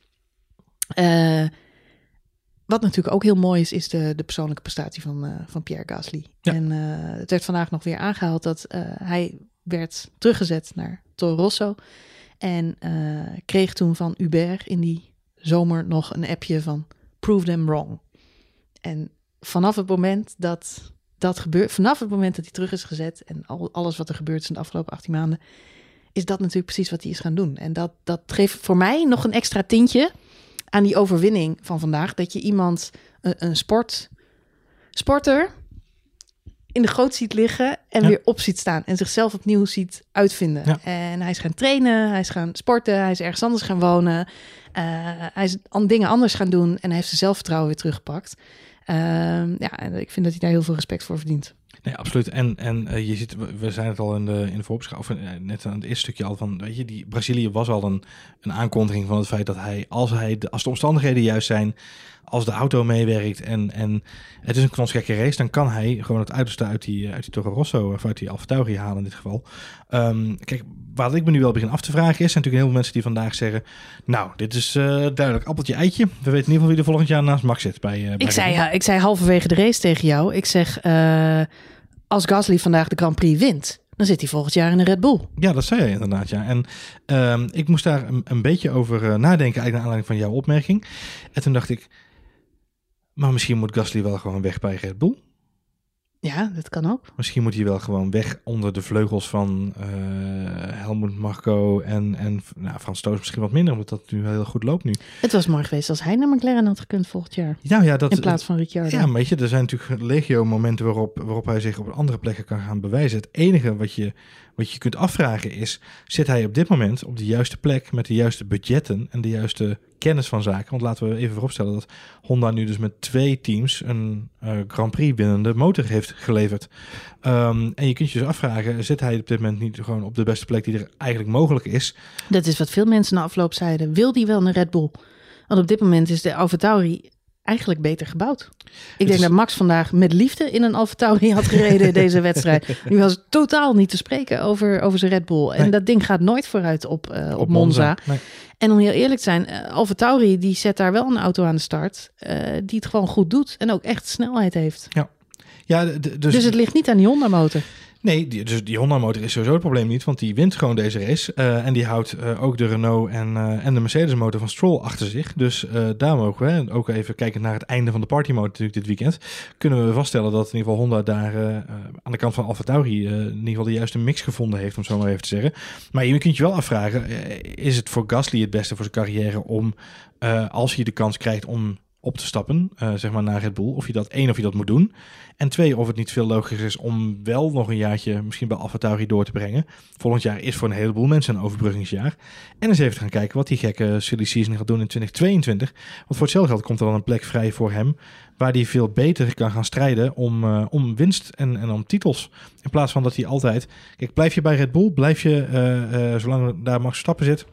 Wat natuurlijk ook heel mooi is, is de, de persoonlijke prestatie van, van Pierre Gasly. Ja. En het werd vandaag nog weer aangehaald dat hij werd teruggezet naar Toro Rosso. En eh, kreeg toen van Hubert in die zomer nog een appje van prove them wrong. En vanaf het moment dat dat gebeurt, vanaf het moment dat hij terug is gezet en al, alles wat er gebeurd is in de afgelopen 18 maanden, is dat natuurlijk precies wat hij is gaan doen. En dat, dat geeft voor mij nog een extra tintje aan die overwinning van vandaag. Dat je iemand, een, een sport, sporter, in de goot ziet liggen en Ja. weer op ziet staan. En zichzelf opnieuw ziet uitvinden. Ja. En hij is gaan trainen, hij is gaan sporten, hij is ergens anders gaan wonen. eh, hij is an, dingen anders gaan doen en hij heeft zijn zelfvertrouwen weer teruggepakt. Ehm, ja, en ik vind dat hij daar heel veel respect voor verdient. Nee, absoluut. En, en eh, je ziet, we- zijn het al in de, in de voorbeschouwing, of, eh, net aan het eerste stukje al van, weet je, die Brazilië was al een, een aankondiging van het feit dat hij, als, hij de, als de omstandigheden juist zijn, als de auto meewerkt en, en het is een knotsgekke race, dan kan hij gewoon het uiterste uit die, uit die Toro Rosso, of uit die Alfa Tauri halen in dit geval. Ehm, kijk, wat ik me nu wel begin af te vragen is, zijn natuurlijk heel veel mensen die vandaag zeggen, nou, dit is eh, duidelijk appeltje eitje. We weten in ieder geval wie er volgend jaar naast Max zit bij, bij Ik zei, ik zei halverwege de race tegen jou. Ik zeg, als Gasly vandaag de Grand Prix wint, dan zit hij volgend jaar in een Red Bull. Ja, dat zei je inderdaad, ja. En ehm, ik moest daar een, een beetje over eh, nadenken, eigenlijk naar aanleiding van jouw opmerking. En toen dacht ik, maar misschien moet Gasly wel gewoon weg bij Red Bull. Ja, dat kan ook. Misschien moet hij wel gewoon weg onder de vleugels van eh Helmut Marco en, en nou, Frans Toos misschien wat minder, omdat dat nu heel goed loopt nu. Het was mooi geweest als hij naar McLaren had gekund volgend jaar. Nou ja, dat, In plaats van Ricciardo. Ja, maar weet je, er zijn natuurlijk legio momenten waarop, waarop hij zich op andere plekken kan gaan bewijzen. Het enige wat je, wat je kunt afvragen is, zit hij op dit moment op de juiste plek met de juiste budgetten en de juiste kennis van zaken? Want laten we even vooropstellen dat Honda nu dus met twee teams een eh, Grand Prix winnende motor heeft geleverd. Ehm, en je kunt je dus afvragen, zit hij op dit moment niet gewoon op de beste plek die er eigenlijk mogelijk is? Dat is wat veel mensen na afloop zeiden. Wil die wel een Red Bull? Want op dit moment is de Alfa eigenlijk beter gebouwd. Ik denk is- dat Max vandaag met liefde in een Alfa Tauri had gereden in <laughs> deze wedstrijd. Nu was totaal niet te spreken over, over zijn Red Bull. En Nee. dat ding gaat nooit vooruit op, eh, op, Monza. Nee. En om heel eerlijk te zijn, uh, Alfa Tauri die zet daar wel een auto aan de start. eh, die het gewoon goed doet en ook echt snelheid heeft. Ja, d- dus, Dus, het ligt niet aan die Honda motor. Nee, die, dus die Honda motor is sowieso het probleem niet, want die wint gewoon deze race. Eh, en die houdt eh, ook de Renault en, eh, en de Mercedes motor van Stroll achter zich. Dus daar mogen we, hè, ook even kijken naar het einde van de party mode natuurlijk dit weekend, kunnen we vaststellen dat in ieder geval Honda daar aan de kant van Alfa Tauri eh, in ieder geval de juiste mix gevonden heeft, om zo maar even te zeggen. Maar je kunt je wel afvragen, is het voor Gasly het beste voor zijn carrière om, als hij de kans krijgt om op te stappen, eh, zeg maar naar Red Bull, of je dat één of je dat moet doen. En twee, of het niet veel logischer is om wel nog een jaartje misschien bij Alfa Tauri door te brengen. Volgend jaar is voor een heleboel mensen een overbruggingsjaar. En eens even gaan kijken wat die gekke silly season gaat doen in 2022. Want voor hetzelfde geld komt er dan een plek vrij voor hem, waar hij veel beter kan gaan strijden om, eh, om winst en, en om titels. In plaats van dat hij altijd... Kijk, blijf je bij Red Bull, blijf je, eh, zolang daar Max Verstappen zit...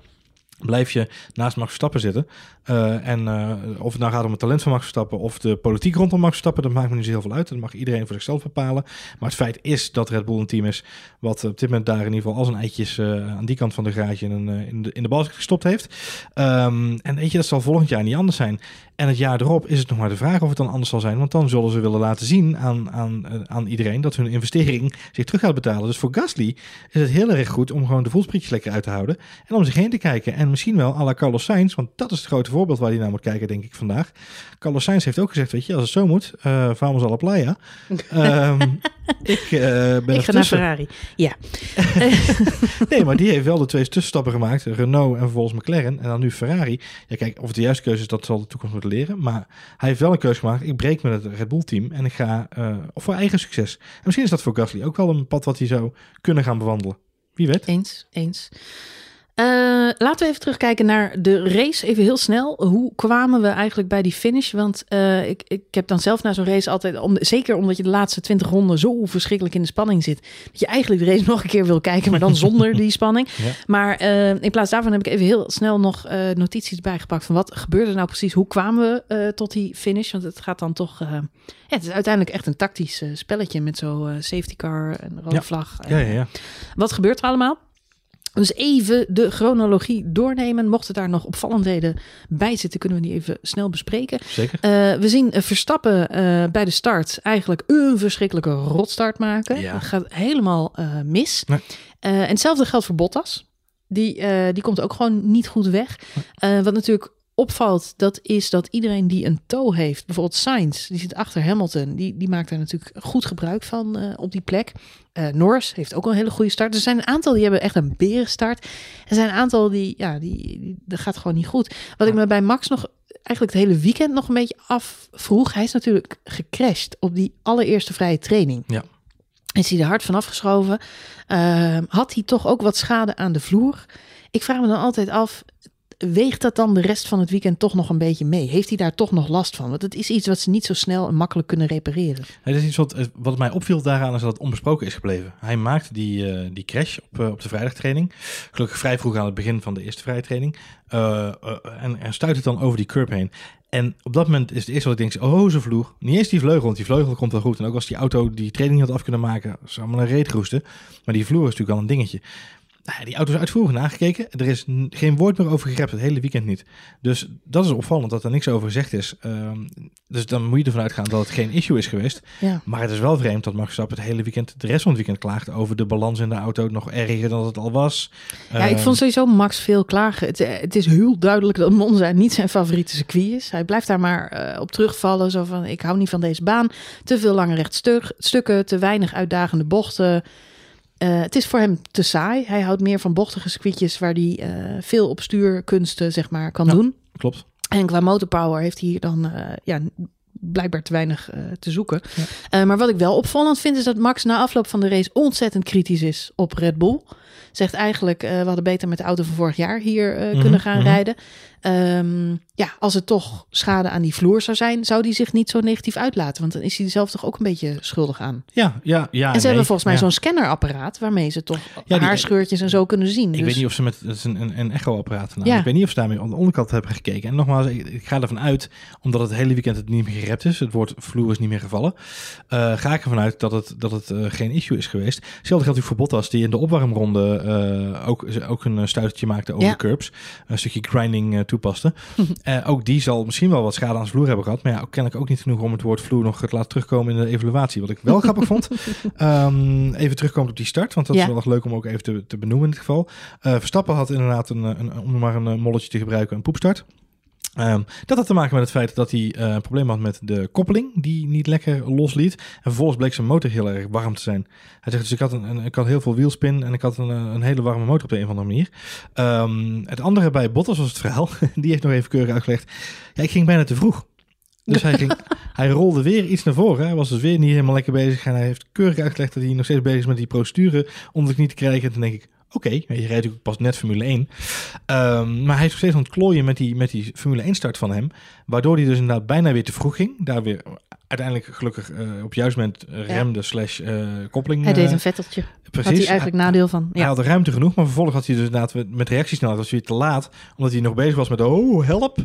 Blijf je naast Max Verstappen zitten. Uh, en uh, of het nou gaat om het talent van Max Verstappen of de politiek rondom Max Verstappen, dat maakt me niet zo heel veel uit. Dat mag iedereen voor zichzelf bepalen. Maar het feit is dat Red Bull een team is wat op dit moment daar in ieder geval als een eitjes uh, aan die kant van de garage in, een, in, de, in de basket gestopt heeft. Um, en weet je, dat zal volgend jaar niet anders zijn. En het jaar erop is het nog maar de vraag of het dan anders zal zijn. Want dan zullen ze willen laten zien aan, aan, aan iedereen dat hun investering zich terug gaat betalen. Dus voor Gasly is het heel erg goed om gewoon de voelsprietjes lekker uit te houden. En om zich heen te kijken. En misschien wel à la Carlos Sainz, want dat is het grote voorbeeld waar hij naar moet kijken, denk ik vandaag. Carlos Sainz heeft ook gezegd, weet je, als het zo moet, uh, vamos a la playa. um, <laughs> <laughs> ik uh, ben Ik ga naar Ferrari. Ja. <laughs> nee, maar die heeft wel de twee tussenstappen gemaakt. Renault en vervolgens McLaren. En dan nu Ferrari. Ja, kijk, of het de juiste keuze is, dat zal de toekomst moeten leren. Maar hij heeft wel een keuze gemaakt. Ik breek met het Red Bull team en ik ga uh, voor eigen succes. En misschien is dat voor Gasly ook wel een pad wat hij zou kunnen gaan bewandelen. Wie weet. Eens, eens. Uh, laten we even terugkijken naar de race. Even heel snel. Hoe kwamen we eigenlijk bij die finish? Want uh, ik, ik heb dan zelf na zo'n race altijd, om, zeker omdat je de laatste 20 ronden zo verschrikkelijk in de spanning zit, dat je eigenlijk de race <laughs> nog een keer wil kijken, maar dan zonder die spanning. <laughs> Ja. Maar uh, in plaats daarvan heb ik even heel snel nog notities bijgepakt van wat gebeurde er nou precies? Hoe kwamen we tot die finish? Want het gaat dan toch. ja, het is uiteindelijk echt een tactisch spelletje met zo'n safety car en rode ja. vlag. Ja, ja, ja. Wat gebeurt er allemaal? Dus even de chronologie doornemen. Mochten daar nog opvallendheden bij zitten, kunnen we die even snel bespreken. Zeker. Uh, we zien Verstappen uh, bij de start eigenlijk een verschrikkelijke rotstart maken. Ja. Dat gaat helemaal uh, mis. Nee. en hetzelfde geldt voor Bottas. Die, die komt ook gewoon niet goed weg. wat natuurlijk opvalt, dat is dat iedereen die een toe heeft, bijvoorbeeld Sainz, die zit achter Hamilton, die, die maakt daar natuurlijk goed gebruik van eh, op die plek. Uh, Norris heeft ook een hele goede start. Er zijn een aantal die hebben echt een berenstart. Er zijn een aantal die, ja, die, die dat gaat gewoon niet goed. Wat ik me bij Max nog eigenlijk het hele weekend nog een beetje afvroeg. Hij is natuurlijk gecrashed op die allereerste vrije training. Ja. Is hij er hard vanaf geschoven? Uh, had hij toch ook wat schade aan de vloer? Ik vraag me dan altijd af, weegt dat dan de rest van het weekend toch nog een beetje mee? Heeft hij daar toch nog last van? Want het is iets wat ze niet zo snel en makkelijk kunnen repareren. Het is iets wat, wat mij opviel daaraan is dat het onbesproken is gebleven. Hij maakt die, uh, die crash op, uh, op de vrijdagtraining. Gelukkig vrij vroeg aan het begin van de eerste vrije training. Uh, en, en stuit het dan over die curb heen. En op dat moment is het eerste wat ik denk, oh, zijn vloer. Niet eens die vleugel, want die vleugel komt wel goed. En ook als die auto die training had af kunnen maken, zou maar een reet roesten. Maar die vloer is natuurlijk al een dingetje. Nou, die auto is uitvoerig nagekeken. Er is geen woord meer over gerept, het hele weekend niet. Dus dat is opvallend dat er niks over gezegd is. Um, dus dan moet je ervan uitgaan dat het geen issue is geweest. Ja. Maar het is wel vreemd dat Max Verstappen het hele weekend, de rest van het weekend klaagt over de balans in de auto nog erger dan het al was. Ja, ik vond sowieso Max veel klagen. Het, het is heel duidelijk dat Monza niet zijn favoriete circuit is. Hij blijft daar maar uh, op terugvallen. Zo van, ik hou niet van deze baan. Te veel lange rechtstukken, te weinig uitdagende bochten. Uh, het is voor hem te saai. Hij houdt meer van bochtige circuitjes waar hij uh, veel op stuurkunsten zeg maar, kan Ja. doen. Klopt. En qua motorpower heeft hij hier dan uh, ja, blijkbaar te weinig te zoeken. Ja. maar wat ik wel opvallend vind is dat Max na afloop van de race ontzettend kritisch is op Red Bull. Zegt eigenlijk, we hadden beter met de auto van vorig jaar hier mm -hmm, kunnen gaan mm -hmm. rijden. Um, ja, als het toch schade aan die vloer zou zijn, zou die zich niet zo negatief uitlaten. Want dan is hij zelf toch ook een beetje schuldig aan. Ja, ja, ja. En ze nee, hebben volgens mij ja. zo'n scannerapparaat waarmee ze toch Ja, die- haarscheurtjes en zo kunnen zien. Ik Dus- weet niet of ze met een, een, een echo-apparaat nou, Ja. Ik weet niet of ze daarmee aan de onderkant hebben gekeken. En nogmaals, ik, ik ga ervan uit, omdat het hele weekend het niet meer gerept is, het woord vloer is niet meer gevallen, eh, ga ik ervan uit dat het, dat het eh, geen issue is geweest. Hetzelfde geldt natuurlijk voor Bottas, die in de opwarmronde eh, ook, ook een stuitertje maakte over Ja. curbs. Een stukje grinding toepaste. <laughs> Eh, ook die zal misschien wel wat schade aan zijn vloer hebben gehad. Maar ja, ook kennelijk ook niet genoeg om het woord vloer nog te laten terugkomen in de evaluatie. Wat ik wel grappig vond. <laughs> Ehm, even terugkomen op die start, want dat Ja. is wel erg leuk om ook even te, te benoemen in dit geval. Eh, Verstappen had inderdaad, een, een, om maar een eh, molletje te gebruiken, een poepstart. Ehm, dat had te maken met het feit dat hij eh, een probleem had met de koppeling, die niet lekker losliet. En vervolgens bleek zijn motor heel erg warm te zijn. Hij zegt dus, ik had, een, een- ik had heel veel wielspin en ik had een, eh, een hele warme motor op de een of andere manier. Ehm, het andere bij Bottas was het verhaal. <laughs> Die heeft nog even keurig uitgelegd. Ja, ik ging bijna te vroeg. Dus hij, ging, <laughs> hij rolde weer iets naar voren. Hij was dus weer niet helemaal lekker bezig. En hij heeft keurig uitgelegd dat hij nog steeds bezig is met die procedure onder de knie te krijgen. En toen denk ik, oké, je rijdt natuurlijk pas net Formule 1. Ehm, maar hij is nog steeds aan het klooien met die, met die Formule 1 start van hem. Waardoor hij dus inderdaad bijna weer te vroeg ging. Daar weer uiteindelijk gelukkig eh, op het juiste moment eh, remde slash eh, koppeling. hij deed eh, een vetteltje. precies. Had hij eigenlijk nadeel van. Hij had ruimte genoeg, maar vervolgens had hij dus inderdaad met- met reactiesnelheid was hij weer te laat. Omdat hij nog bezig was met, oh, help.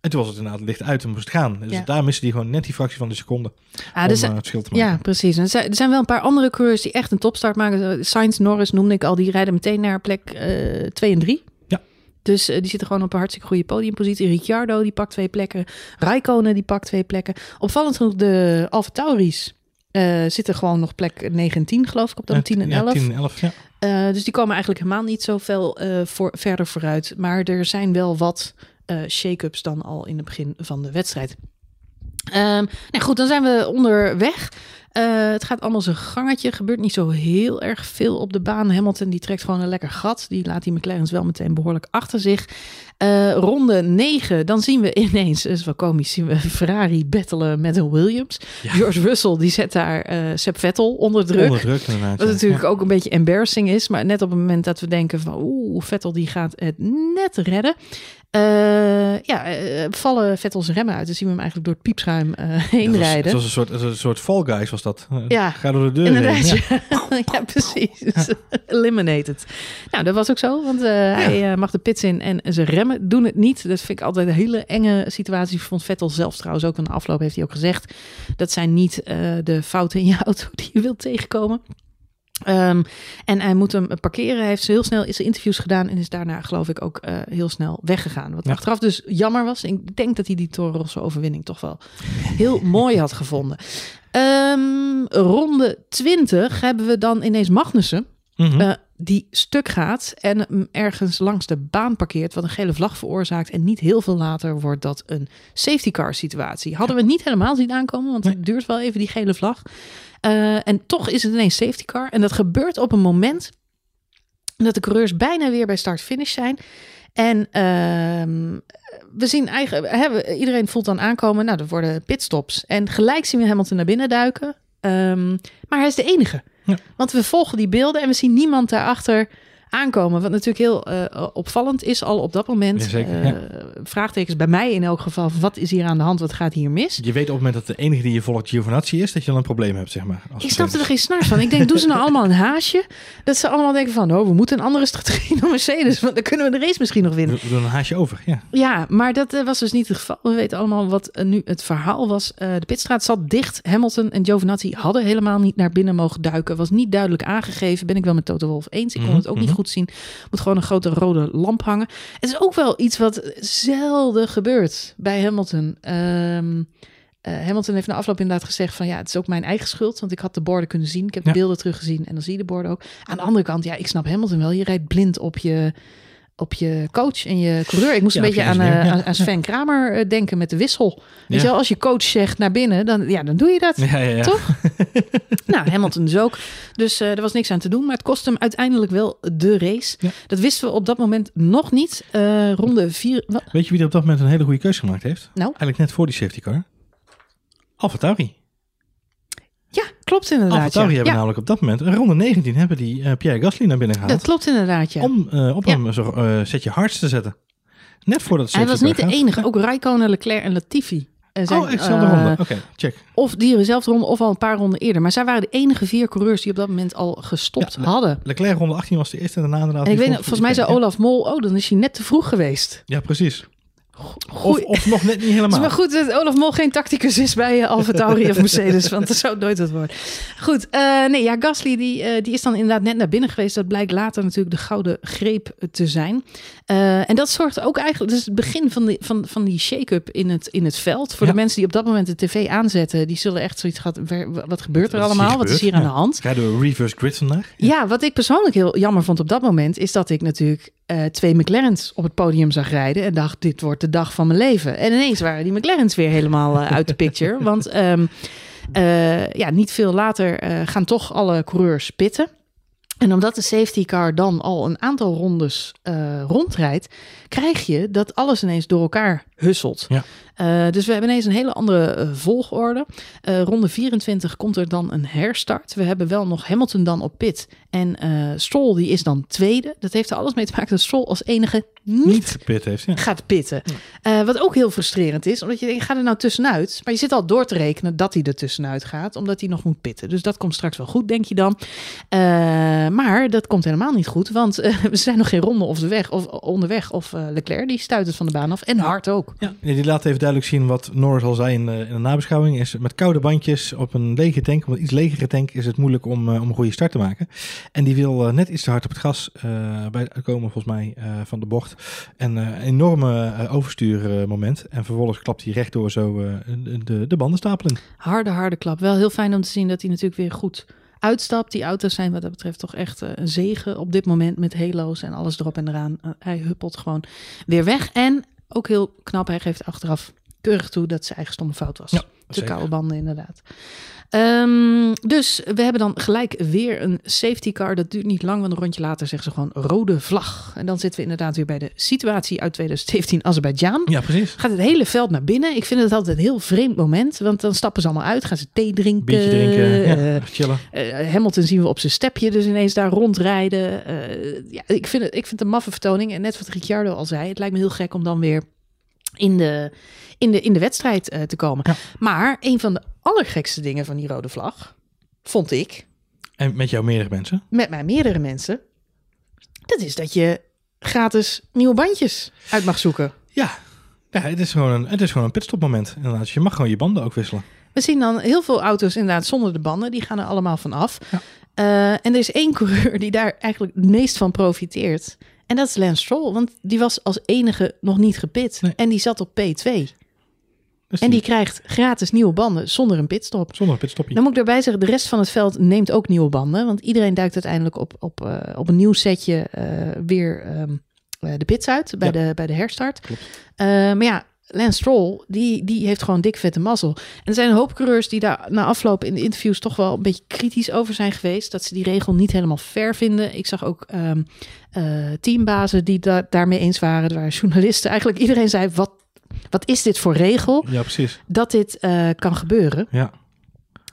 En toen was het inderdaad licht uit en moest gaan. Dus Ja. daar miste hij gewoon net die fractie van de seconde Ah, om dus, eh, het verschil te maken. ja, precies. En er zijn, wel een paar andere coureurs die echt een topstart maken. Sainz, Norris noemde ik al. Die rijden meteen naar plek 2 en 3. Ja. Dus eh, die zitten gewoon op een hartstikke goede podiumpositie. Ricciardo die pakt twee plekken. Raikkonen die pakt twee plekken. Opvallend genoeg de Alfa Tauris eh, zitten gewoon nog plek 9 en 10 geloof ik op dan Ja, 10 en ja, 11. 10 en 11, ja. Eh, dus die komen eigenlijk helemaal niet zoveel eh voor, verder vooruit. Maar er zijn wel wat eh, shake-ups dan al in het begin van de wedstrijd. Ehm, nou goed, dan zijn we onderweg. Eh, het gaat allemaal zijn gangetje. Gebeurt niet zo heel erg veel op de baan. Hamilton die trekt gewoon een lekker gat. Die laat die McLaren's wel meteen behoorlijk achter zich. Eh, ronde 9, dan zien we <laughs> ineens, dat is wel komisch, zien we Ferrari battelen met een Williams. Ja. George Russell die zet daar eh Seb Vettel onder druk. Onder druk inderdaad. Wat ja. natuurlijk Ja. ook een beetje embarrassing is. Maar net op het moment dat we denken van... Oeh, Vettel die gaat het net redden. Eh, ja, eh, vallen Vettels remmen uit. Dan zien we hem eigenlijk door het piepschuim eh, heen was- rijden. Het was een soort, een soort fall guys was dat. Ja, Ga door de deur Inderdaad, heen. Ja. <laughs> ja. ja, precies. <laughs> Eliminated. Nou, dat was ook zo, want hij mag de pits in en zijn remmen doen het niet. Dat vind ik altijd een hele enge situatie. Vond Vettel zelf trouwens ook in de afloop, heeft hij ook gezegd. Dat zijn niet de fouten in je auto die je wilt tegenkomen. Ehm, en hij moet hem parkeren. Hij heeft heel snel zijn interviews gedaan en is daarna, geloof ik, ook eh, heel snel weggegaan. Wat Ja. achteraf dus jammer was. Ik denk dat hij die Toro overwinning toch wel heel <laughs> mooi had gevonden. Ehm, ronde 20 hebben we dan ineens Magnussen. Mhm. Eh, die stuk gaat en hem ergens langs de baan parkeert, wat een gele vlag veroorzaakt. En niet heel veel later wordt dat een safety car situatie. Hadden we niet helemaal zien aankomen, want Nee. het duurt wel even die gele vlag. Eh, en toch is het ineens safety car. En dat gebeurt op een moment dat de coureurs bijna weer bij start-finish zijn. En ehm, we zien eigenlijk, hè, iedereen voelt dan aankomen, nou, er worden pitstops. En gelijk zien we Hamilton naar binnen duiken. Ehm, maar hij is de enige. Ja. Want we volgen die beelden en we zien niemand daarachter aankomen. Wat natuurlijk heel eh, opvallend is al op dat moment. Eh, ja. Vraagtekens bij mij in elk geval. Wat is hier aan de hand? Wat gaat hier mis? Je weet op het moment dat de enige die je volgt Giovinazzi is, dat je dan een probleem hebt, zeg maar. als Ik snapte er geen snars van. Ik denk, doen ze nou allemaal een haasje? Dat ze allemaal denken van, oh, we moeten een andere strategie dan Mercedes. Want dan kunnen we de race misschien nog winnen. We doen een haasje over, ja. Ja, maar dat eh, was dus niet het geval. We weten allemaal wat nu het verhaal was. De pitstraat zat dicht. Hamilton en Giovinazzi hadden helemaal niet naar binnen mogen duiken. Was niet duidelijk aangegeven. Ben ik wel met Toto Wolff eens. Ik kon Mhm, het ook niet mhm. Goed zien. Moet gewoon een grote rode lamp hangen. Het is ook wel iets wat zelden gebeurt bij Hamilton. Ehm, eh, Hamilton heeft na afloop inderdaad gezegd van ja, het is ook mijn eigen schuld, want ik had de borden kunnen zien. Ik heb Ja. de beelden teruggezien en dan zie je de borden ook. Aan de andere kant, ja, ik snap Hamilton wel. Je rijdt blind op je, op je coach en je coureur. Ik moest Ja, een beetje aan, eh, ja. aan, aan Sven Kramer eh, denken met de wissel. Weet je wel, als je coach zegt naar binnen, dan, ja, dan doe je dat. Toch? <laughs> nou, Hamilton dus ook. Dus eh, er was niks aan te doen. Maar het kost hem uiteindelijk wel de race. Ja. Dat wisten we op dat moment nog niet. Eh, ronde vier. Wat? Weet je wie er op dat moment een hele goede keuze gemaakt heeft? Nou? Eigenlijk net voor die safety car. Alfa Tauri. Ja, klopt Alfa inderdaad. Tauri Ja. hebben Ja, namelijk op dat moment, ronde 19, hebben die eh, Pierre Gasly naar binnen gehaald. dat klopt inderdaad. Ja. Om op hem zo setje hards te zetten. Net voordat Hij was niet de enige. Ook Raikkonen, Leclerc en Latifi. Zijn, oh, hetzelfde eh, ronde. Oké, check. Of die dezelfde ronde of al een paar ronden eerder. Maar zij waren de enige vier coureurs die op dat moment al gestopt Ja, Le- hadden. Leclerc ronde 18 was de eerste en daarna inderdaad. En ik weet, volgens mij zei. Olaf Mol, oh, dan is hij net te vroeg geweest. Ja, precies. Of, of nog net niet Het is helemaal. maar goed dat Olaf Mol geen tacticus is bij eh, Alfa Tauri of Mercedes, want dat zou nooit het worden. Goed, eh, nee, ja, Gasly die, eh, die is dan inderdaad net naar binnen geweest. Dat blijkt later natuurlijk de gouden greep te zijn. En dat zorgt ook eigenlijk, dus het begin van, die van, van die shake-up in het, in het veld. Voor Ja. de mensen die op dat moment de tv aanzetten, die zullen echt zoiets gehad, "Wer- wat gebeurt er Wat is allemaal? Wat is hier aan Ja. de hand? Rijden we reverse grid vandaag? Ja, wat ik persoonlijk heel jammer vond op dat moment, is dat ik natuurlijk twee McLaren's op het podium zag rijden en dacht, dit wordt de dag van mijn leven. En ineens waren die McLaren's weer helemaal eh, uit de picture. <laughs> Want ehm, eh, ja, niet veel later eh, gaan toch alle coureurs pitten. En omdat de safety car dan al een aantal rondes rondrijdt, krijg je dat alles ineens door elkaar husselt. Ja. Eh, dus we hebben ineens een hele andere eh, volgorde. Eh, ronde 24 komt er dan een herstart. We hebben wel nog Hamilton dan op pit. En Stroll die is dan tweede. Dat heeft er alles mee te maken dat Stroll als enige niet, Niet gepit heeft. Ja. gaat pitten. Wat ook heel frustrerend is, omdat je denkt, ga er nou tussenuit. Maar je zit al door te rekenen dat hij er tussenuit gaat, omdat hij nog moet pitten. Dus dat komt straks wel goed, denk je dan. Maar dat komt helemaal niet goed, want <laughs> we zijn nog geen ronde of de weg, of onderweg. Of Leclerc, die stuit het van de baan af. En hard ook. Ja, die laat even duidelijk zien wat Norris al zei in de, in de nabeschouwing. Is met koude bandjes op een lege tank, op een iets legere tank, is het moeilijk om, eh, om een goede start te maken. En die wil eh, net iets te hard op het gas eh, bij het komen, volgens mij, eh, van de bocht. En eh, een enorme eh, overstuurmoment. en vervolgens klapt hij rechtdoor zo eh, de, de, de bandenstapel in. Harde, harde klap. Wel heel fijn om te zien dat hij natuurlijk weer goed uitstapt. Die auto's zijn wat dat betreft toch echt eh, een zegen op dit moment met halo's en alles erop en eraan. Eh, hij huppelt gewoon weer weg. En ook heel knap, hij geeft achteraf keurig toe dat zijn eigen stomme fout was. Ja, zeker. koude banden inderdaad. Ehm, dus we hebben dan gelijk weer een safety car. Dat duurt niet lang, want een rondje later zeggen ze gewoon rode vlag. En dan zitten we inderdaad weer bij de situatie uit 2017 Azerbeidzjan. Ja, precies. Gaat het hele veld naar binnen. Ik vind het altijd een heel vreemd moment. Want dan stappen ze allemaal uit. Gaan ze thee drinken. Biertje drinken, ja, eh, chillen. eh, Hamilton zien we op zijn stepje dus ineens daar rondrijden. Eh, ja, ik, vind het, ik vind het een maffe vertoning. En net wat Ricciardo al zei. Het lijkt me heel gek om dan weer in de, in de, in de wedstrijd eh, te komen. Ja. Maar een van de allergekste dingen van die rode vlag... vond ik, En met jou meerdere mensen. met mij meerdere mensen... dat is dat je gratis nieuwe bandjes uit mag zoeken. Ja, ja het, is gewoon een, het is gewoon een pitstopmoment. Inderdaad. Je mag gewoon je banden ook wisselen. We zien dan heel veel auto's inderdaad zonder de banden. Die gaan er allemaal van af. Ja. Eh, en er is één coureur die daar eigenlijk het meest van profiteert. En dat is Lance Stroll. Want die was als enige nog niet gepit. Nee. En die zat op P2. Dus En die krijgt gratis nieuwe banden zonder een pitstop. Zonder een pitstopje. Dan moet ik daarbij zeggen, de rest van het veld neemt ook nieuwe banden. Want iedereen duikt uiteindelijk op, op, eh, op een nieuw setje eh, weer ehm, eh, de pits uit bij, Ja. de, bij de herstart. Maar ja, Lance Stroll, die, die heeft gewoon dik vette mazzel. En er zijn een hoop coureurs die daar na afloop in de interviews toch wel een beetje kritisch over zijn geweest. Dat ze die regel niet helemaal fair vinden. Ik zag ook ehm, eh, teambazen die da daarmee eens waren. Er waren journalisten. Eigenlijk iedereen zei, wat, wat is dit voor regel? Ja, precies. Dat dit eh, kan gebeuren. Ja.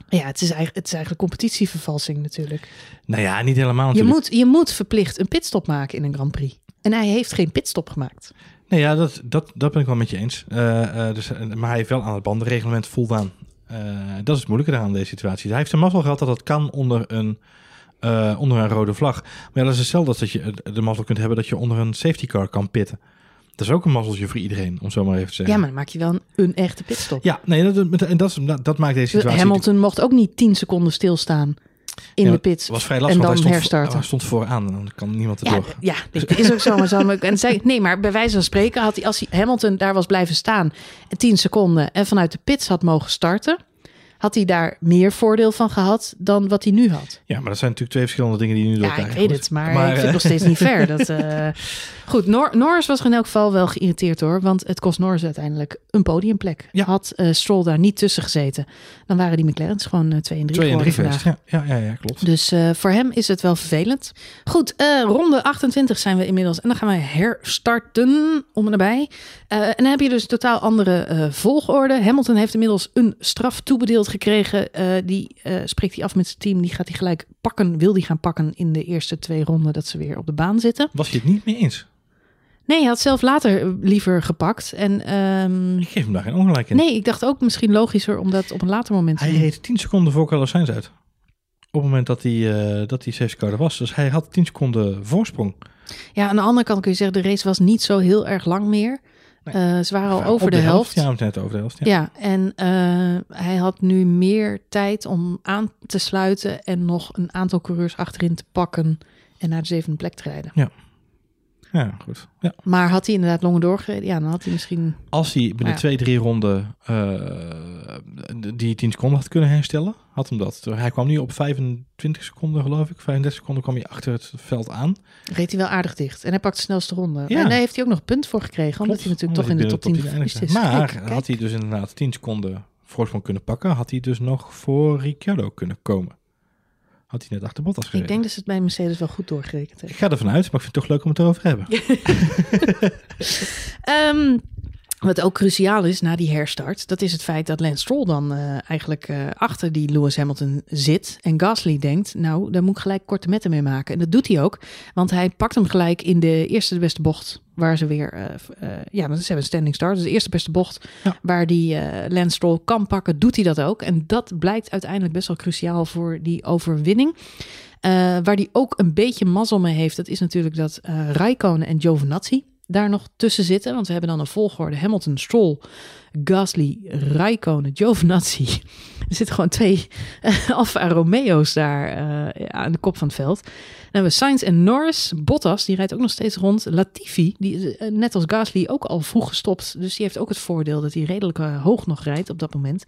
Ja, het is, eigenlijk, het is eigenlijk competitievervalsing natuurlijk. Nou ja, niet helemaal Je moet, je moet verplicht een pitstop maken in een Grand Prix. En hij heeft geen pitstop gemaakt. Nee, ja, dat, dat, dat ben ik wel met je eens. Eh, eh, dus, eh, maar hij heeft wel aan het bandenreglement voldaan. Dat is het moeilijke eraan in deze situatie. Hij heeft de mazzel gehad dat het kan onder een, onder een rode vlag. Maar ja, dat is hetzelfde als dat je de mazzel kunt hebben dat je onder een safety car kan pitten. Dat is ook een mazzeltje voor iedereen, om zo maar even te zeggen. Ja, maar dan maak je wel een, een echte pitstop. Ja, nee, dat, dat, dat, dat, dat maakt deze situatie... Hamilton mocht ook niet 10 seconden stilstaan in Ja, de pits. Het was vrij en lastig, dan hij stond, herstarten. hij stond vooraan en dan kan niemand Ja, erdoor. ja, dit is ook zo. Maar zo en zei, nee, maar bij wijze van spreken had hij, als hij Hamilton daar was blijven staan en 10 seconden en vanuit de pits had mogen starten, had hij daar meer voordeel van gehad dan wat hij nu had. Ja, maar dat zijn natuurlijk twee verschillende dingen die nu door Ja, ik weet het, maar, Maar, ik vind het eh, nog steeds niet fair. <laughs> Dat, eh, Goed, Nor Norris was er in elk geval wel geïrriteerd hoor, want het kost Norris uiteindelijk een podiumplek. Ja. Had eh, Stroll daar niet tussen gezeten, dan waren die McLaren's gewoon 2 en 3 Twee en drie vandaag. geweest. Ja, ja, ja, ja, klopt. Dus eh, voor hem is het wel vervelend. Goed, eh, ronde 28 zijn we inmiddels. En dan gaan wij herstarten om en. Eh, en dan heb je dus totaal andere eh, volgorde. Hamilton heeft inmiddels een straf toebedeeld gekregen. Eh, die eh, spreekt hij af met zijn team. Die gaat hij gelijk pakken. Wil die gaan pakken in de eerste twee ronden dat ze weer op de baan zitten. Was je het niet mee eens? Nee, hij had zelf later eh, liever gepakt. En ehm, Ik geef hem daar geen ongelijk in. nee, ik dacht ook misschien logischer om dat op een later moment te Hij reed 10 seconden voor Carlos Sainz uit. Op het moment dat hij, eh dat hij safety was. Dus hij had 10 seconden voorsprong. Ja, aan de andere kant kun je zeggen, de race was niet zo heel erg lang meer. Nee. Eh, ze waren al Ja, over de, helft. Ja, net over de helft. Ja. Ja, en eh, hij had nu meer tijd om aan te sluiten en nog een aantal coureurs achterin te pakken en naar de zevende plek te rijden. ja, goed. Ja. Maar had hij inderdaad langer doorgereden, ja, dan had hij misschien... Als hij binnen Ja. twee, drie ronden eh, die 10 seconden had kunnen herstellen, had hem dat. Hij kwam nu op 25 seconden, geloof ik. 35 seconden kwam hij achter het veld aan. reed hij wel aardig dicht. En hij pakt de snelste ronde. Ja. En daar heeft hij ook nog een punt voor gekregen, omdat hij natuurlijk toch in de top 10 binnen gefinished is. Maar Kijk, kijk. had hij dus inderdaad 10 seconden voorsprong kunnen pakken, had hij dus nog voor Ricciardo kunnen komen. Had hij net achter Bottas gereden. Ik denk dat ze het bij Mercedes wel goed doorgerekend heeft. Ik ga ervan uit, maar ik vind het toch leuk om het erover te hebben. <laughs> Ehm, wat ook cruciaal is na die herstart, dat is het feit dat Lance Stroll dan eh, eigenlijk eh, achter die Lewis Hamilton zit. En Gasly denkt, nou, daar moet ik gelijk korte metten mee maken. En dat doet hij ook, want hij pakt hem gelijk in de eerste de beste bocht. Waar ze weer, eh, ja, dat is een standing start. Dus de eerste beste bocht Ja. waar die Lance Stroll kan pakken, doet hij dat ook. En dat blijkt uiteindelijk best wel cruciaal voor die overwinning. Waar die ook een beetje mazzel mee heeft, dat is natuurlijk dat Raikkonen en Giovinazzi daar nog tussen zitten. Want we hebben dan een volgorde Hamilton, Stroll, Gasly, Raikkonen, <laughs> Giovinazzi. Er zitten gewoon twee <laughs> Alfa Romeo's daar eh, aan de kop van het veld. Dan hebben we Sainz en Norris. Bottas, die rijdt ook nog steeds rond. Latifi, die is eh, net als Gasly ook al vroeg gestopt. Dus die heeft ook het voordeel dat hij redelijk eh, hoog nog rijdt op dat moment.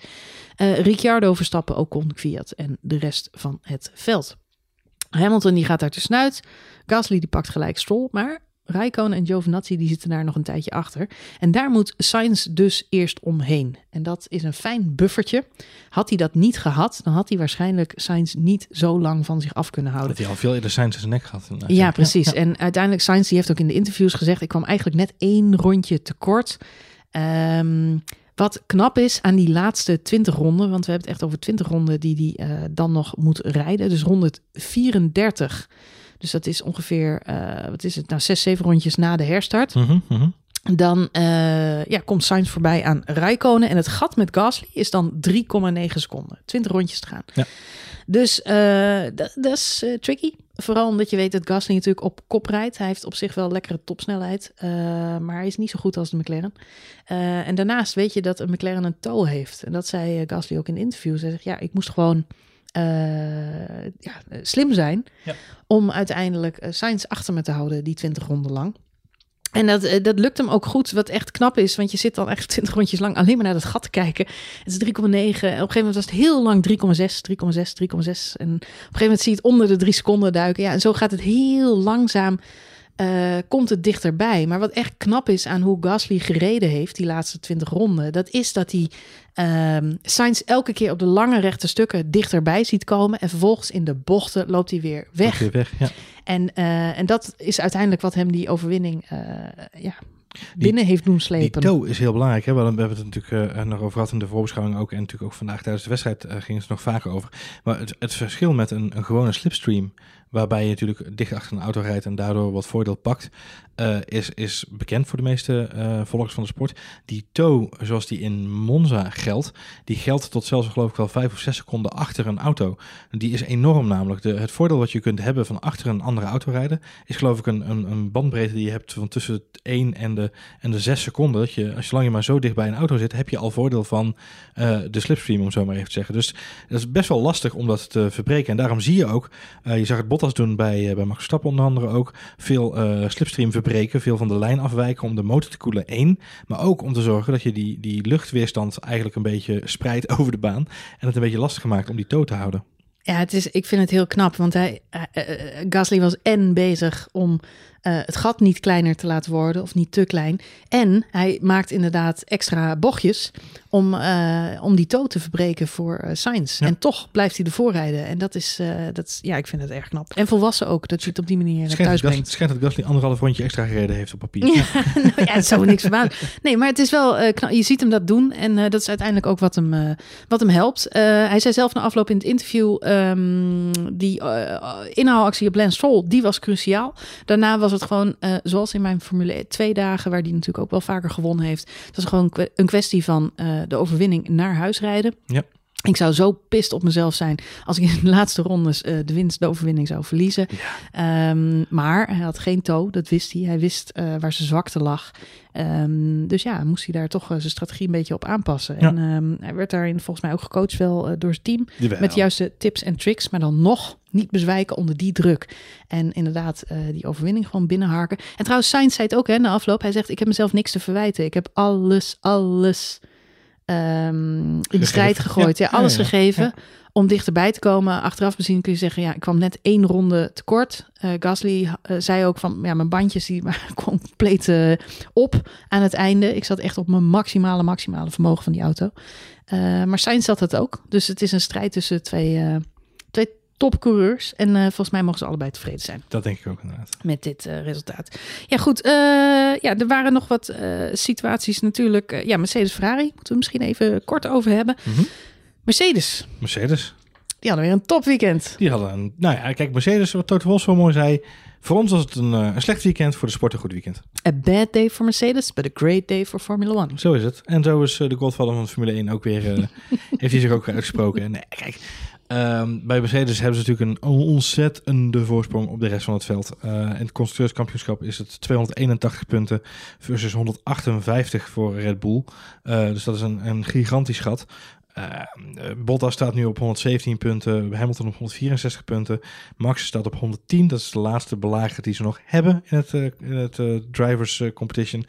Ricciardo Verstappen, Ocon, Kvyat en de rest van het veld. Hamilton die gaat daar tussenuit. Gasly die pakt gelijk Stroll. Maar Raikkonen en Giovinazzi die zitten daar nog een tijdje achter. En daar moet Sainz dus eerst omheen. En dat is een fijn buffertje. Had hij dat niet gehad, dan had hij waarschijnlijk Sainz niet zo lang van zich af kunnen houden. Dat hij al veel eerder Sainz in zijn nek gehad. Ja, precies. En uiteindelijk, Sainz die heeft ook in de interviews gezegd... ik kwam eigenlijk net één rondje tekort. Ehm wat knap is aan die laatste 20 ronden... want we hebben het echt over 20 ronden die hij eh, dan nog moet rijden. Dus ronde 34. Dus dat is ongeveer, eh, wat is het nou, 6, 7 rondjes na de herstart. Mhm, mhm. Dan eh, ja, komt Sainz voorbij aan Rijkonen. En het gat met Gasly is dan 3,9 seconden. 20 rondjes te gaan. Ja. Dus eh, dat, dat is tricky. Vooral omdat je weet dat Gasly natuurlijk op kop rijdt. Hij heeft op zich wel lekkere topsnelheid. maar hij is niet zo goed als de McLaren. En daarnaast weet je dat een McLaren een toe heeft. En dat zei Gasly ook in interviews. Hij zegt, ja, ik moest gewoon eh, ja, slim zijn. Ja. Om uiteindelijk eh, Sainz achter me te houden die 20 ronden lang. En dat, eh, dat lukt hem ook goed, wat echt knap is. Want je zit dan echt <laughs> 20 rondjes lang alleen maar naar dat gat te kijken. Het is 3,9. En op een gegeven moment was het heel lang 3,6, 3,6, 3,6. En op een gegeven moment zie je het onder de drie seconden duiken. Ja, en zo gaat het heel langzaam. Eh, komt het dichterbij. Maar wat echt knap is aan hoe Gasly gereden heeft die laatste 20 ronden, dat is dat hij Sainz elke keer op de lange rechte stukken dichterbij ziet komen. En vervolgens in de bochten loopt hij weer weg. Weer weg, ja. En, eh, en dat is uiteindelijk wat hem die overwinning eh, ja, binnen heeft doen Die slepen. toe is heel belangrijk. Hè? We hebben het natuurlijk eh, nog over gehad in de voorbeschouwing ook. En natuurlijk ook vandaag tijdens de wedstrijd ging het nog vaker over. Maar het, het verschil met een, een gewone slipstream, waarbij je natuurlijk dicht achter een auto rijdt en daardoor wat voordeel pakt, eh, is, is bekend voor de meeste eh, volgers van de sport. Die toe, zoals die in Monza geldt, die geldt tot zelfs geloof ik wel vijf of zes seconden achter een auto. Die is enorm namelijk. De, het voordeel wat je kunt hebben van achter een andere auto rijden, is geloof ik een, een, een bandbreedte die je hebt van tussen het 1 en de, en de 6 seconden. Dat je, als je lang je maar zo dicht bij een auto zit, heb je al voordeel van eh, de slipstream, om zo maar even te zeggen. Dus dat is best wel lastig om dat te verbreken. En daarom zie je ook, je zag het Bottas doen bij, eh, bij Max Verstappen onder andere ook, veel eh, slipstream verbreken, veel van de lijn afwijken om de motor te koelen, één. Maar ook om te zorgen dat je die, die luchtweerstand eigenlijk een beetje spreidt <laughs> over de baan. En het een beetje lastig maakt om die toe te houden. Ja, het is, ik vind het heel knap, want hij, eh, Gasly was en bezig om eh, het gat niet kleiner te laten worden of niet te klein. En hij maakt inderdaad extra bochtjes om, eh, om die toe te verbreken voor Sainz. Ja. En toch blijft hij ervoor rijden. En dat is, dat is, ja, ik vind het erg knap. En volwassen ook, dat je het op die manier thuis schijnt, dat Gasly, brengt. het schijnt dat Gasly anderhalf rondje extra gereden heeft op papier. Ja, <laughs> nou ja, het zou niks verbazen. Nee, maar het is wel, knap. je ziet hem dat doen. En dat is uiteindelijk ook wat hem, wat hem helpt. Hij zei zelf na afloop in het interview, ehm, die inhaalactie op Lance Stroll, die was cruciaal. Daarna was het gewoon, eh, zoals in mijn Formule 2 dagen, waar die natuurlijk ook wel vaker gewonnen heeft. Het was gewoon een kwestie van eh, de overwinning naar huis rijden. Ja. Ik zou zo pist op mezelf zijn als ik in de laatste rondes eh, de winst, de overwinning zou verliezen. Ehm, maar hij had geen toe, dat wist hij. Hij wist eh, waar zijn zwakte lag. Ehm, dus ja, moest hij daar toch eh, zijn strategie een beetje op aanpassen. Ja. En ehm, hij werd daarin volgens mij ook gecoacht wel door zijn team. Jawel. Met de juiste tips en tricks, maar dan nog niet bezwijken onder die druk. En inderdaad, die overwinning gewoon binnenharken. En trouwens, Sainz zei het ook hè, na afloop. Hij zegt, ik heb mezelf niks te verwijten. Ik heb alles, alles ehm, in de strijd gegooid. Ja, Ja, alles ja, gegeven om dichterbij te komen. Achteraf bezien kun je zeggen, ja, ik kwam net één ronde tekort. Eh Gasly eh, zei ook van, ja, mijn bandjes die waren <laughs> compleet eh, op aan het einde. Ik zat echt op mijn maximale, maximale vermogen van die auto. Maar Sainz zat het ook. Dus het is een strijd tussen twee, twee topcoureurs. En eh, volgens mij mogen ze allebei tevreden zijn Dat denk ik ook inderdaad. met dit eh, resultaat. Ja, goed. eh, ja, er waren nog wat situaties natuurlijk. Ja, Mercedes-Ferrari moeten we misschien even kort over hebben. Mhm. Mercedes, Mercedes. die hadden weer een topweekend. Die hadden een... Nou ja, kijk, Mercedes, wat Toto Wolff zo mooi zei... Voor ons was het een, een slecht weekend, voor de sport een goed weekend. A bad day for Mercedes, but a great day for Formula One. Zo is het. En zo is de godvader van Formule 1 ook weer... <laughs> heeft hij zich ook weer uitgesproken. En, nee, kijk, ehm, bij Mercedes hebben ze natuurlijk een ontzettende voorsprong op de rest van het veld. Eh, in het constructeurskampioenschap is het 281 punten versus 158 voor Red Bull. Eh, dus dat is een, een gigantisch gat. Eh, Bottas staat nu op 117 punten, Hamilton op 164 punten, Max staat op 110. Dat is de laatste belager die ze nog hebben in het, in het drivers competition.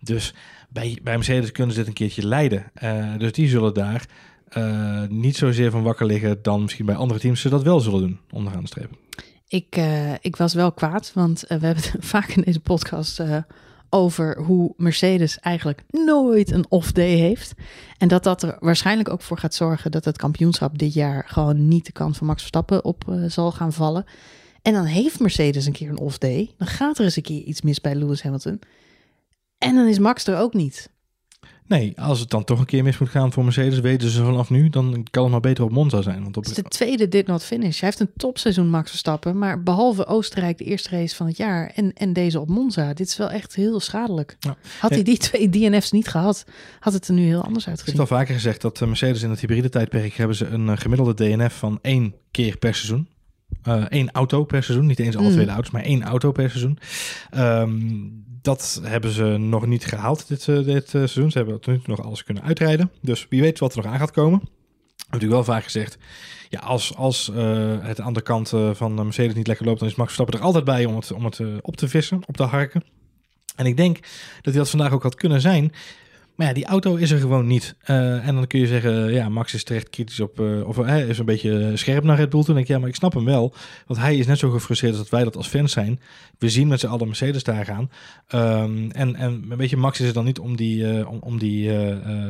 Dus bij, bij Mercedes kunnen ze dit een keertje leiden. Dus die zullen daar eh, niet zozeer van wakker liggen dan misschien bij andere teams ze dat wel zullen doen, onderaan de streep. Ik, eh, ik was wel kwaad, want eh, we hebben <laughs> vaak in deze podcast over hoe Mercedes eigenlijk nooit een off-day heeft. En dat dat er waarschijnlijk ook voor gaat zorgen dat het kampioenschap dit jaar gewoon niet de kant van Max Verstappen op zal gaan vallen. En dan heeft Mercedes een keer een off-day. Dan gaat er eens een keer iets mis bij Lewis Hamilton. En dan is Max er ook niet. Nee, als het dan toch een keer mis moet gaan voor Mercedes, weten ze vanaf nu, dan kan het maar beter op Monza zijn. Want op, Het is de tweede did not finish. Hij heeft een topseizoen Max Verstappen, maar behalve Oostenrijk de eerste race van het jaar en, en deze op Monza, dit is wel echt heel schadelijk. Ja. Had hij die twee DNF's niet gehad, had het er nu heel anders Ik heb uitgezien. het al vaker gezegd dat eh, Mercedes in het hybride tijdperk hebben ze een eh, gemiddelde DNF van één keer per seizoen. Eh één auto per seizoen, niet eens alle Mm. twee auto's, maar één auto per seizoen. Ehm, dat hebben ze nog niet gehaald dit, eh, dit eh, seizoen. Ze hebben tot nu toe nog alles kunnen uitrijden. Dus wie weet wat er nog aan gaat komen. Ik heb natuurlijk wel vaak gezegd, ja, als, als eh, het aan de kant eh, van Mercedes niet lekker loopt, dan is Max Verstappen er altijd bij om het, om het op te vissen, op te harken. En ik denk dat hij dat vandaag ook had kunnen zijn. Maar ja, die auto is er gewoon niet. Uh, en dan kun je zeggen, ja, Max is terecht kritisch op, uh, of hij is een beetje scherp naar Red Bull. Toen denk ik, ja, maar ik snap hem wel. Want hij is net zo gefrustreerd als dat wij dat als fans zijn. We zien met z'n allen Mercedes daar gaan. Um, en, en een beetje Max is het dan niet om die, om, om die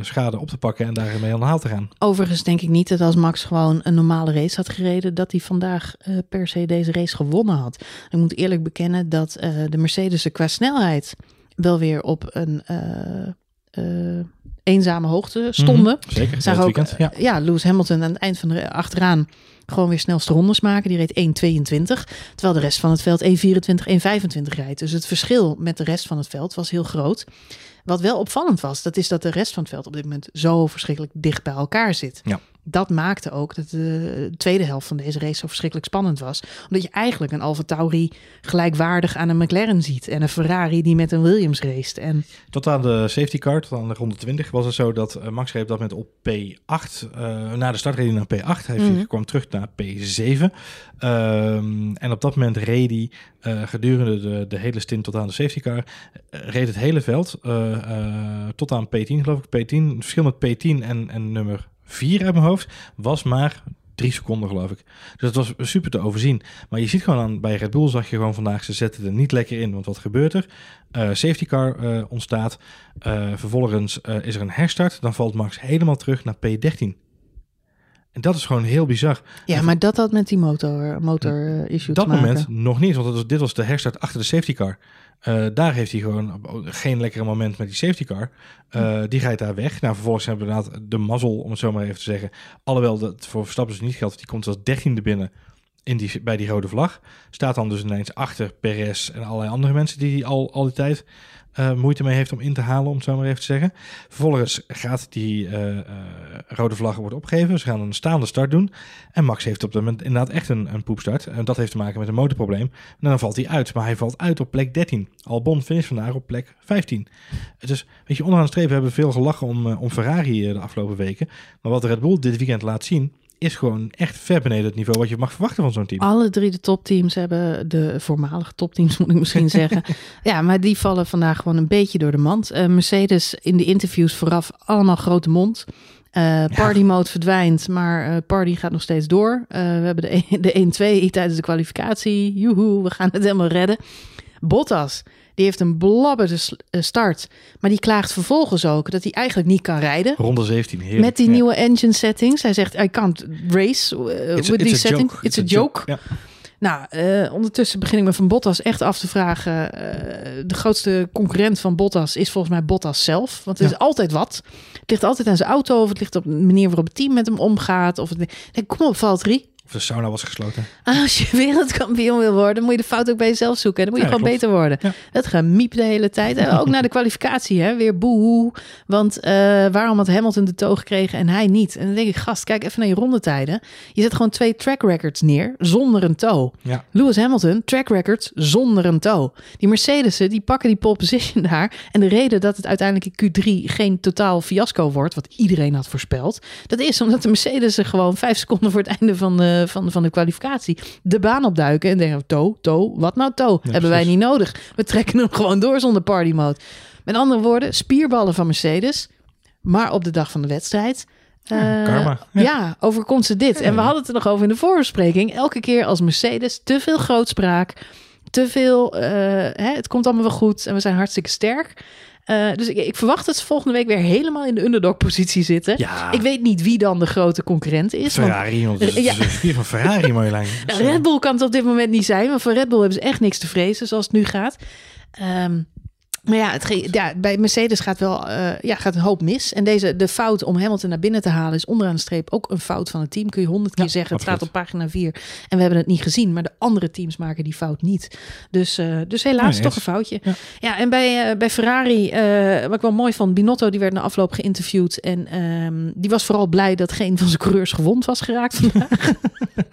schade op te pakken en daarmee aan de haal te gaan. Overigens denk ik niet dat als Max gewoon een normale race had gereden, dat hij vandaag per se deze race gewonnen had. Ik moet eerlijk bekennen dat de Mercedes qua snelheid wel weer op een eenzame hoogte stonden. Mm -hmm, zeker, ook, weekend, ja. ja, Lewis Hamilton aan het eind van de achteraan gewoon weer snelste rondes maken. Die reed 1.22, terwijl de rest van het veld 1.24, 1.25 rijdt. Dus het verschil met de rest van het veld was heel groot. Wat wel opvallend was, dat is dat de rest van het veld op dit moment zo verschrikkelijk dicht bij elkaar zit. Ja dat maakte ook dat de tweede helft van deze race zo verschrikkelijk spannend was. Omdat je eigenlijk een Alfa Tauri gelijkwaardig aan een McLaren ziet. En een Ferrari die met een Williams race. En... Tot aan de safety car, tot aan de ronde 20, was het zo dat Max reed dat met op P8. Uh, na de start reed hij naar P8. Hij mm -hmm. kwam terug naar P7. Um, en op dat moment reed hij uh, gedurende de, de hele stint tot aan de safety car. reed het hele veld tot aan P10 geloof ik. P10, het verschil met P10 en, en nummer 4 uit mijn hoofd, was maar drie seconden geloof ik. Dus dat was super te overzien. Maar je ziet gewoon aan, bij Red Bull zag je gewoon vandaag, ze zetten er niet lekker in. Want wat gebeurt er? Uh, safety car uh, ontstaat. Uh, vervolgens is er een herstart. Dan valt Max helemaal terug naar P13. En dat is gewoon heel bizar. Ja, maar dat had met die motor, motor issue dat te maken. moment nog niet, want dit was de herstart achter de safety car. Uh, daar heeft hij gewoon geen lekkere moment met die safety car. Uh, die rijdt daar weg. Nou, vervolgens hebben we inderdaad de mazzel, om het zo maar even te zeggen. Alhoewel dat voor Verstappen dus niet geldt. Die komt als dertiende binnen in die, bij die rode vlag. Staat dan dus ineens achter Perez en allerlei andere mensen die al, al die tijd uh, moeite mee heeft om in te halen, om het zo maar even te zeggen. Vervolgens gaat die uh, uh, rode vlag worden opgegeven. Ze gaan een staande start doen. En Max heeft op dat moment inderdaad echt een, een poepstart. En dat heeft te maken met een motorprobleem. En dan valt hij uit. Maar hij valt uit op plek 13. Albon finish vandaag op plek 15. Dus weet je, onderaan de streep hebben we veel gelachen om, om Ferrari de afgelopen weken. Maar wat Red Bull dit weekend laat zien, is gewoon echt ver beneden het niveau wat je mag verwachten van zo'n team. Alle drie de topteams hebben, de voormalige topteams <laughs> moet ik misschien zeggen. <laughs> Ja, maar die vallen vandaag gewoon een beetje door de mand. Uh, Mercedes in de interviews vooraf allemaal grote mond. Uh, party mode verdwijnt, maar uh, party gaat nog steeds door. we hebben de, <laughs> de 1-2 tijdens de kwalificatie. Joehoe, we gaan het helemaal redden. Bottas, die heeft een blabberde start. Maar die klaagt vervolgens ook dat hij eigenlijk niet kan rijden. Ronde 17, heerlijk. Met die ja. nieuwe engine settings. Hij zegt, I can't race uh, it's with these it's a settings. joke. It's, a joke. Ja. Nou, uh, ondertussen begin ik me van Bottas echt af te vragen. Uh, de grootste concurrent van Bottas is volgens mij Bottas zelf. Want het Ja. is altijd wat. Het ligt altijd aan zijn auto. Of het ligt op de manier waarop het team met hem omgaat. Of het... Nee, kom op, Valtteri. De sauna was gesloten. Als je <laughs> wereldkampioen wil worden, moet je de fout ook bij jezelf zoeken. En dan moet je Ja, gewoon klopt. beter worden. Ja. Dat gemiep de hele tijd. En ook na de kwalificatie, hè, weer boehoe. Want eh, waarom had Hamilton de toog gekregen en hij niet? En dan denk ik, gast, kijk even naar je rondetijden. Je zet gewoon twee track records neer zonder een toe. Ja. Lewis Hamilton, track records zonder een toe. Die Mercedes'en, die pakken die pole position <laughs> daar. En de reden dat het uiteindelijk in Q3 geen totaal fiasco wordt, wat iedereen had voorspeld, dat is omdat de Mercedes'en gewoon vijf seconden voor het einde van de, van, van de kwalificatie de baan opduiken en denken, toe, toe, wat nou? Ja, Hebben wij niet nodig. We trekken hem gewoon door zonder party mode. Met andere woorden, spierballen van Mercedes, maar op de dag van de wedstrijd. Ja, eh. Ja. Ja. overkomt ze dit. Ja. En we hadden het er nog over in de voorbespreking. Elke keer als Mercedes te veel grootspraak, te veel, eh, hè, het komt allemaal wel goed en we zijn hartstikke sterk. Eh, dus ik, ik verwacht dat ze volgende week weer helemaal in de underdog-positie zitten. Ja. Ik weet niet wie dan de grote concurrent is. Ferrari, want het Ja. is een van Ferrari, Marjolein. Red Bull kan het op dit moment niet zijn, want van Red Bull hebben ze echt niks te vrezen zoals het nu gaat. Ehm, maar ja, het, ja, bij Mercedes gaat wel eh, ja, gaat een hoop mis. En deze, de fout om Hamilton naar binnen te halen is onderaan de streep ook een fout van het team. Kun je honderd keer Ja, zeggen. Het staat op pagina 4 en we hebben het niet gezien. Maar de andere teams maken die fout niet. Dus, eh, dus helaas Nee, toch een foutje. Ja. Ja, en bij, eh, bij Ferrari, wat ik wel mooi vond, Binotto die werd na afloop geïnterviewd. En ehm, die was vooral blij dat geen van zijn coureurs gewond was geraakt vandaag. <laughs> Dat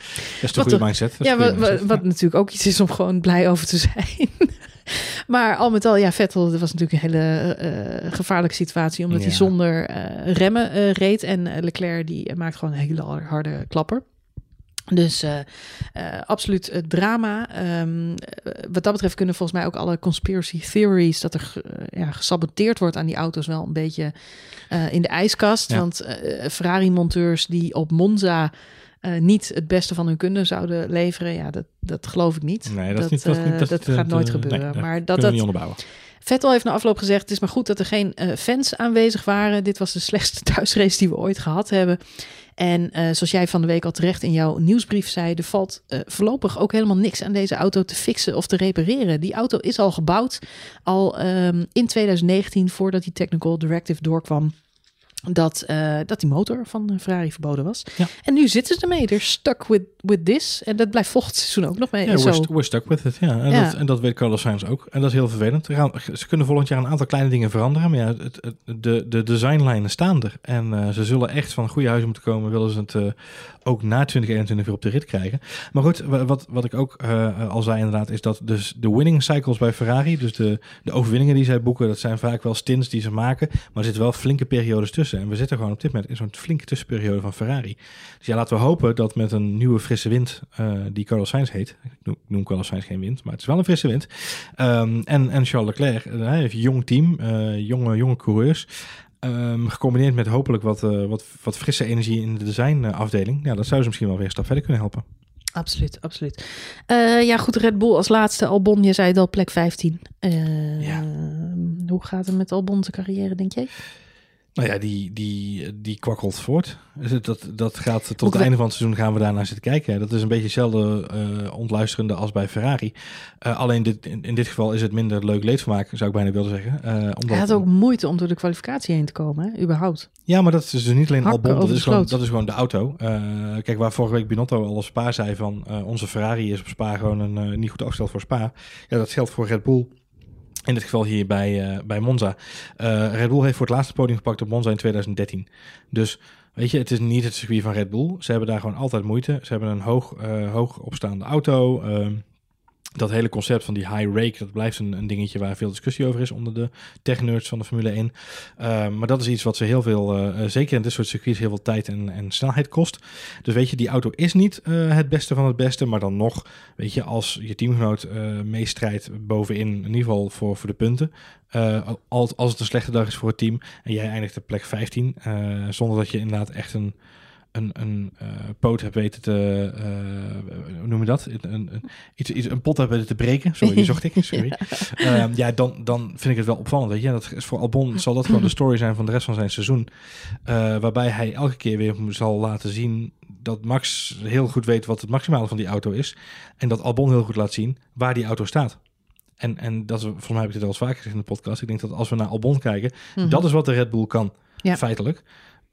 is de Wat goede toch- mindset. Ja, wat natuurlijk ook iets is om gewoon blij over te zijn. Maar al met al, ja, Vettel, dat was natuurlijk een hele eh, gevaarlijke situatie. Omdat hij zonder eh, remmen eh, reed. En eh, Leclerc, die maakt gewoon een hele harde klapper. Dus uh, uh, absoluut drama. Um, wat dat betreft kunnen volgens mij ook alle conspiracy theories dat er ja, gesaboteerd wordt aan die auto's wel een beetje in de ijskast. Ja. Want Ferrari-monteurs die op Monza niet het beste van hun kunde zouden leveren, ja, dat, dat geloof ik niet. Nee, dat, dat, niet, dat, niet, dat, dat gaat nooit gebeuren. Nee, maar dat dat onderbouwen. Vettel heeft na afloop gezegd: Het is maar goed dat er geen uh, fans aanwezig waren. Dit was de slechtste <laughs> thuisrace die we ooit gehad hebben. En uh, zoals jij van de week al terecht in jouw nieuwsbrief zei, er valt uh, voorlopig ook helemaal niks aan deze auto te fixen of te repareren. Die auto is al gebouwd, al um, in 2019, voordat die Technical Directive doorkwam dat, uh, dat die motor van Ferrari verboden was. Ja. En nu zitten ze ermee. They're stuck with, with this. En dat blijft volgend seizoen ook nog mee. Ja, zo. we're, st we're stuck with it. Ja. En, Ja. Dat, en dat weet Carlos Sainz ook. En dat is heel vervelend. Er gaan, ze kunnen volgend jaar een aantal kleine dingen veranderen. Maar ja, het, het, de, de designlijnen staan er. En uh, ze zullen echt van goede huizen moeten komen. Willen ze het uh, ook na 2021 weer op de rit krijgen. Maar goed, wat, wat ik ook uh, al zei inderdaad, is dat dus de winning cycles bij Ferrari, dus de, de overwinningen die zij boeken, dat zijn vaak wel stints die ze maken. Maar er zitten wel flinke periodes tussen. En we zitten gewoon op dit moment in zo'n flinke tussenperiode van Ferrari. Dus ja, laten we hopen dat met een nieuwe frisse wind, uh, die Carlos Sainz heet, ik noem, noem Carlos Sainz geen wind, maar het is wel een frisse wind. Um, en, en Charles Leclerc, hij heeft een jong team, uh, jonge, jonge coureurs. Um, gecombineerd met hopelijk wat, uh, wat, wat frisse energie in de designafdeling. Ja, dat zou ze misschien wel weer een stap verder kunnen helpen. Absoluut, absoluut. Uh, ja, goed, Red Bull als laatste. Albon, je zei het al, plek 15. Uh, Ja. Hoe gaat het met Albon zijn carrière, denk jij? Nou ja, die, die, die kwakkelt voort. Dus dat, dat gaat tot het einde van het seizoen gaan we daarnaar zitten kijken. Dat is een beetje hetzelfde eh, ontluisterende als bij Ferrari. Eh, alleen dit, in, in dit geval is het minder leuk leedvermaak, zou ik bijna willen zeggen. Eh, omdat, Hij had ook moeite om door de kwalificatie heen te komen, hè? überhaupt. Ja, maar dat is dus niet alleen Albon, dat is, gewoon, dat is gewoon de auto. Kijk, waar vorige week Binotto al op Spa zei van onze Ferrari is op Spa gewoon een niet goed afgesteld voor Spa. Ja, dat geldt voor Red Bull. In dit geval hier bij, eh, bij Monza. Eh, Red Bull heeft voor het laatste podium gepakt op Monza in 2013. Dus weet je, het is niet het circuit van Red Bull. Ze hebben daar gewoon altijd moeite. Ze hebben een hoog, eh, hoog opstaande auto. Ehm, dat hele concept van die high rake, dat blijft een, een dingetje waar veel discussie over is onder de tech-nerds van de Formule 1. Uh, maar dat is iets wat ze heel veel, uh, zeker in dit soort circuits, heel veel tijd en, en snelheid kost. Dus weet je, die auto is niet uh, het beste van het beste, maar dan nog, weet je, als je teamgenoot meestrijdt bovenin, in ieder geval voor, voor de punten. Als, als het een slechte dag is voor het team en jij eindigt op plek 15, uh, zonder dat je inderdaad echt een een, een uh, poot hebt weten te, uh, hoe noem je dat? Een, een, iets, iets, een pot hebt weten te breken. Sorry, die zocht ik. <laughs> Sorry. ja, uh, ja dan, dan vind ik het wel opvallend. Weet je? Dat is voor Albon zal dat gewoon de story zijn van de rest van zijn seizoen. Uh, waarbij hij elke keer weer zal laten zien dat Max heel goed weet wat het maximale van die auto is. En dat Albon heel goed laat zien waar die auto staat. En, en dat is, volgens mij heb ik dit al eens vaker gezegd in de podcast. Ik denk dat als we naar Albon kijken, mm -hmm. dat is wat de Red Bull kan, ja. feitelijk.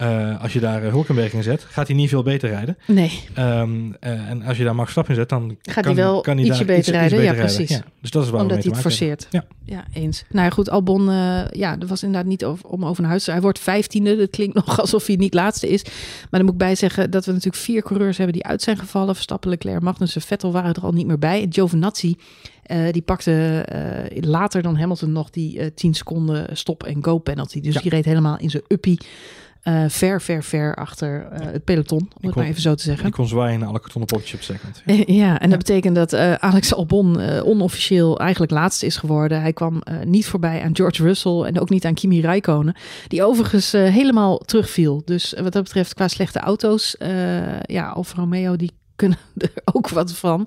Uh, als je daar Hulkenberg in zet, gaat hij niet veel beter rijden. Nee. Um, uh, en als je daar Max Verstappen in zet, dan gaat kan, hij wel kan hij ietsje beter iets, rijden. iets ja, precies. Ja, dus dat is waar Omdat hij het forceert. Ja. ja, eens. Nou ja, goed, Albon, uh, ja, er was inderdaad niet over, om over naar huis te Hij wordt vijftiende. Dat klinkt <laughs> nog alsof hij niet laatste is. Maar dan moet ik bij zeggen dat we natuurlijk vier coureurs hebben die uit zijn gevallen. Verstappen, Leclerc, Magnussen, Vettel waren er al niet meer bij. En Giovinazzi, die pakte later dan Hamilton nog die uh, 10 seconden stop- en go-penalty. Dus die reed helemaal in zijn uppie. Uh, ver, ver, ver achter uh, het peloton, om het maar even zo te zeggen. Die kon zwaaien naar alle kartonnen poppetjes op second. <laughs> Ja, ja en dat betekent dat uh, Alex Albon onofficieel eigenlijk laatste is geworden. Hij kwam niet voorbij aan George Russell en ook niet aan Kimi Räikkönen, die overigens helemaal terugviel. Dus wat dat betreft qua slechte auto's, ja, Alfa Romeo die kunnen <laughs> er ook wat van.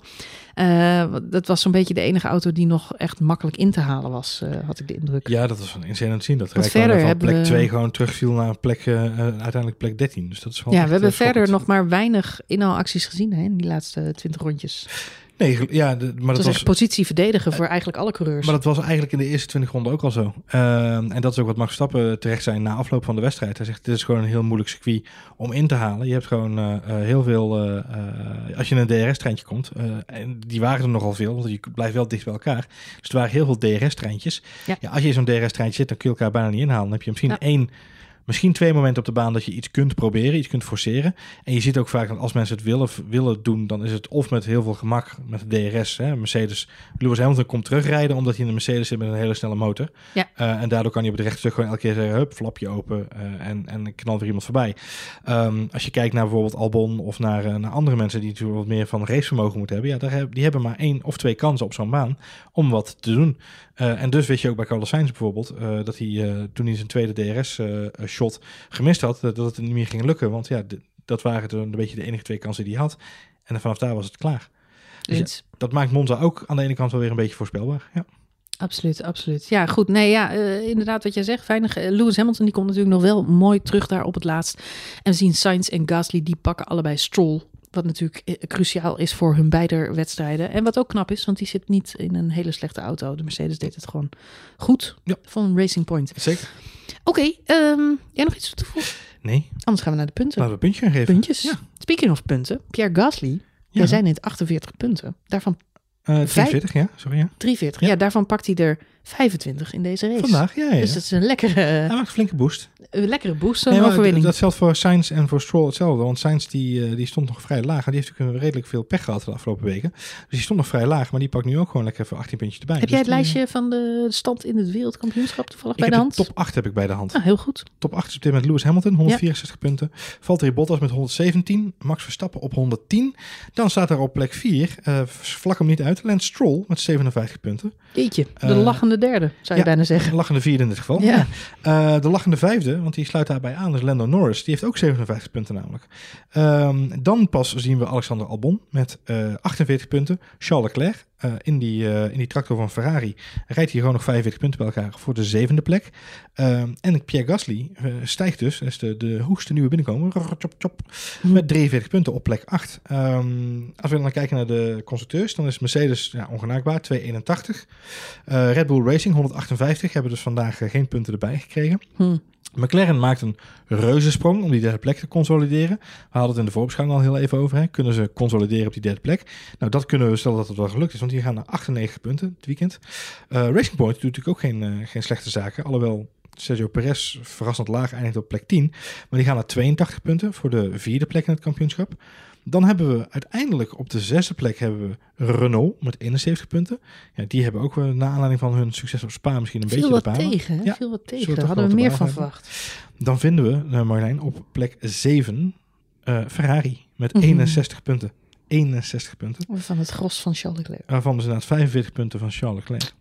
Uh, dat was zo'n beetje de enige auto die nog echt makkelijk in te halen was, uh, had ik de indruk. Ja, dat was van insane aan het zien. Dat Want verder van plek we- 2 gewoon terugviel naar plek, uh, uiteindelijk plek 13. Dus dat is wel Ja, we hebben eh, verder nog maar weinig inhaalacties gezien hè, in die laatste 20 rondjes. Nee, ja, de, maar Het dat was positie verdedigen voor eigenlijk alle coureurs. Maar dat was eigenlijk in de eerste 20 ronden ook al zo. Ehm, en dat is ook wat Max Verstappen terecht zijn na afloop van de wedstrijd. Hij zegt, dit is gewoon een heel moeilijk circuit om in te halen. Je hebt gewoon uh, uh, heel veel... Als je in een DRS-treintje komt, en die waren er nogal veel, want je blijft wel dicht bij elkaar. Dus er waren heel veel DRS-treintjes. Ja. Ja, als je in zo'n DRS-treintje zit, dan kun je elkaar bijna niet inhalen. Dan heb je misschien Ja. één Misschien twee momenten op de baan dat je iets kunt proberen, iets kunt forceren. En je ziet ook vaak dat als mensen het willen, willen doen, dan is het of met heel veel gemak met de DRS. Hè, Mercedes, Lewis Hamilton komt terugrijden omdat hij in de Mercedes zit met een hele snelle motor. Ja. Eh, en daardoor kan je op het rechtstuk gewoon elke keer zeggen, hup, flapje open eh, en, en knal weer iemand voorbij. Ehm, als je kijkt naar bijvoorbeeld Albon of naar, eh, naar andere mensen die natuurlijk wat meer van racevermogen moeten hebben, ja, daar heb, die hebben maar één of twee kansen op zo'n baan om wat te doen. En dus weet je ook bij Carlos Sainz bijvoorbeeld, dat hij toen hij zijn tweede Gemist had, dat, het niet meer ging lukken. Want ja, dat waren toen een beetje de enige twee kansen die hij had. En vanaf daar was het klaar. Dus ja, dat maakt Monza ook aan de ene kant wel weer een beetje voorspelbaar. Ja. Absoluut, absoluut. Ja, goed. Nee, ja, eh, inderdaad wat jij zegt. Veilig. Eh, Lewis Hamilton die komt natuurlijk nog wel mooi terug daar op het laatst. En we zien Sainz en Gasly die pakken allebei Stroll. Wat natuurlijk eh, cruciaal is voor hun beide wedstrijden. En wat ook knap is, want die zit niet in een hele slechte auto. De Mercedes deed het gewoon goed Ja. van Racing Point. Zeker. Oké, ehm, jij nog iets toe te voegen? Nee, Anders gaan we naar de punten. laten we een puntje gaan geven. Puntjes. Ja. Speaking of punten, Pierre Gasly. Ja. Wij zijn in het 48 punten. Daarvan 43, ja. Sorry, ja. 43. Ja. Ja. daarvan pakt hij er 25 in deze race. Vandaag, ja. ja. Dus dat is een lekkere, Hij maakt een flinke boost. een lekkere boost, zo'n Nee, overwinning. Dat geldt voor Sainz en voor Stroll hetzelfde. Want Sainz die, eh, die stond nog vrij laag. En die heeft natuurlijk redelijk veel pech gehad de afgelopen weken. Dus die stond nog vrij laag. Maar die pakt nu ook gewoon lekker even 18 puntjes erbij. Heb Dus jij het lijstje van de stand in het wereldkampioenschap toevallig bij de hand? de top 8 heb ik bij de hand. Ah, heel goed. Top 8 is op dit moment Lewis Hamilton, 164 punten. Valtteri Bottas met 117. Max Verstappen op 110. Dan staat er op plek 4, eh, vlak hem niet uit, Lance Stroll met 57 punten. Jeetje, de Eh, lachende derde, zou je bijna zeggen. De lachende vierde in dit geval. Ja. Eh, de lachende vijfde, want die sluit daarbij aan, is Lando Norris. Die heeft ook 57 punten namelijk. Ehm, dan pas zien we Alexander Albon met eh 48 punten. Charles Leclerc eh, in, die, eh, in die tractor van Ferrari rijdt hij gewoon nog 45 punten bij elkaar voor de zevende plek. Ehm, en Pierre Gasly eh, stijgt dus, is de, de hoogste nieuwe binnenkomer, chop, chop, met 43 punten op plek 8. Ehm, als we dan kijken naar de constructeurs, dan is Mercedes ja, ongenaakbaar, 281. Eh, Red Bull Racing 158, hebben dus vandaag eh, geen punten erbij gekregen. Hm. McLaren maakt een reuzensprong om die derde plek te consolideren. We hadden het in de voorbeschouwing al heel even over. Hè. Kunnen ze consolideren op die derde plek? Nou, dat kunnen we stellen dat het wel gelukt is, want die gaan naar 98 punten het weekend. Eh, Racing Point doet natuurlijk ook geen, eh, geen slechte zaken. Alhoewel Sergio Perez verrassend laag eindigt op plek 10. Maar die gaan naar 82 punten voor de vierde plek in het kampioenschap. Dan hebben we uiteindelijk op de zesde plek hebben we Renault met 71 punten. Ja, die hebben ook wel, naar aanleiding van hun succes op Spa misschien een beetje wat de balen. tegen? Ja, Viel wat zullen we tegen. toch Hadden we meer van verwacht. Dan vinden we, uh, Marlijn, op plek 7 eh, Ferrari met Mhm. 61 punten. 61 punten. Van het gros van Charles Leclerc. Waarvan dus inderdaad 45 punten van Charles Leclerc.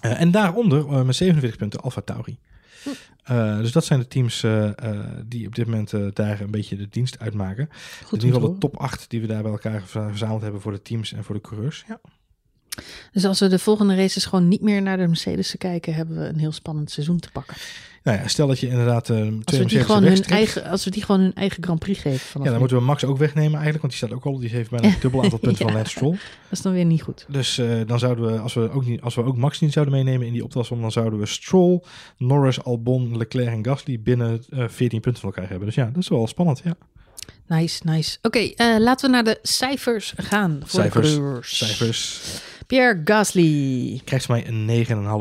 Eh, en daaronder eh, met 47 punten Alfa Tauri. Eh, dus dat zijn de teams eh, eh, die op dit moment daar een beetje de dienst uitmaken. Goed in ieder geval de top 8 die we daar bij elkaar verza- verzameld hebben voor de teams en voor de coureurs. Ja. Dus als we de volgende races gewoon niet meer naar de Mercedes kijken, hebben we een heel spannend seizoen te pakken. Nou ja, stel dat je inderdaad eh, twee Als we, die gewoon hun eigen, als we die gewoon hun eigen Grand Prix geven. Ja, dan moeten we Max ook wegnemen eigenlijk, want die staat ook al. Die heeft bijna een dubbel aantal <laughs> punten van. Lance Stroll. Dat is dan weer niet goed. Dus eh, dan zouden we, als we, ook niet, als we ook Max niet zouden meenemen in die optelsom, dan zouden we Stroll, Norris, Albon, Leclerc en Gasly binnen eh 14 punten van elkaar hebben. Dus ja, dat is wel spannend. Ja. Nice, nice. Oké, laten we naar de cijfers gaan. Voor Cijfers, de. Cijfers. Pierre Gasly. Krijgt ze mij een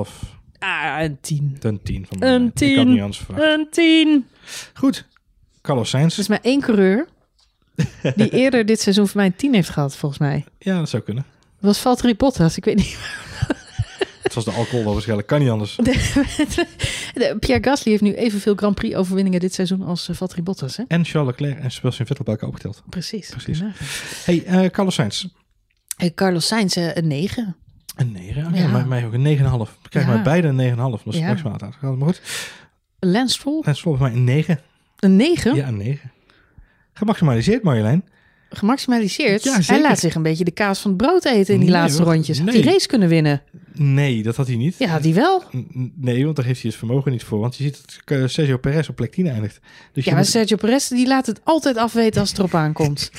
9,5 Ah, een 10. ten 10 van Een mij. Ik 10. had niet anders verwacht. Een 10. Goed. Carlos Sainz. Er is maar één coureur die <laughs> eerder dit seizoen voor mij een 10 heeft gehad, volgens mij. Ja, dat zou kunnen. Dat was Valtteri Bottas. Ik weet niet. <laughs> Het was de alcohol wel waarschijnlijk. Kan niet anders. De- Pierre Gasly heeft nu evenveel Grand Prix overwinningen dit seizoen als uh, Valtteri Bottas. Hè? En Charles Leclerc en Sebastian Vettel bij elkaar opgeteld. Precies. Precies. Ja. Hey, eh, Carlos Sainz. Carlos Sainz eh, een 9. Een 9. Oh, Ja. ja. mij, ook een 9,5. Ik krijg Ja. mij beide een 9,5. Dat is Ja. maximaal uitgaan. Maar goed. Lance volgens mij een 9. een 9. Ja, een 9. Gemaximaliseerd, Marjolein. Gemaximaliseerd. Ja, Hij laat zich een beetje de kaas van het brood eten in die Nee, laatste rondjes. Had Nee. die race kunnen winnen? Nee, dat had hij niet. Ja, had hij wel. Nee, want daar heeft hij het vermogen niet voor. Want je ziet dat eh, Sergio Perez op plek 10 eindigt. Dus, Ja, maar moet- Sergio Perez die laat het altijd afweten als het erop aankomt.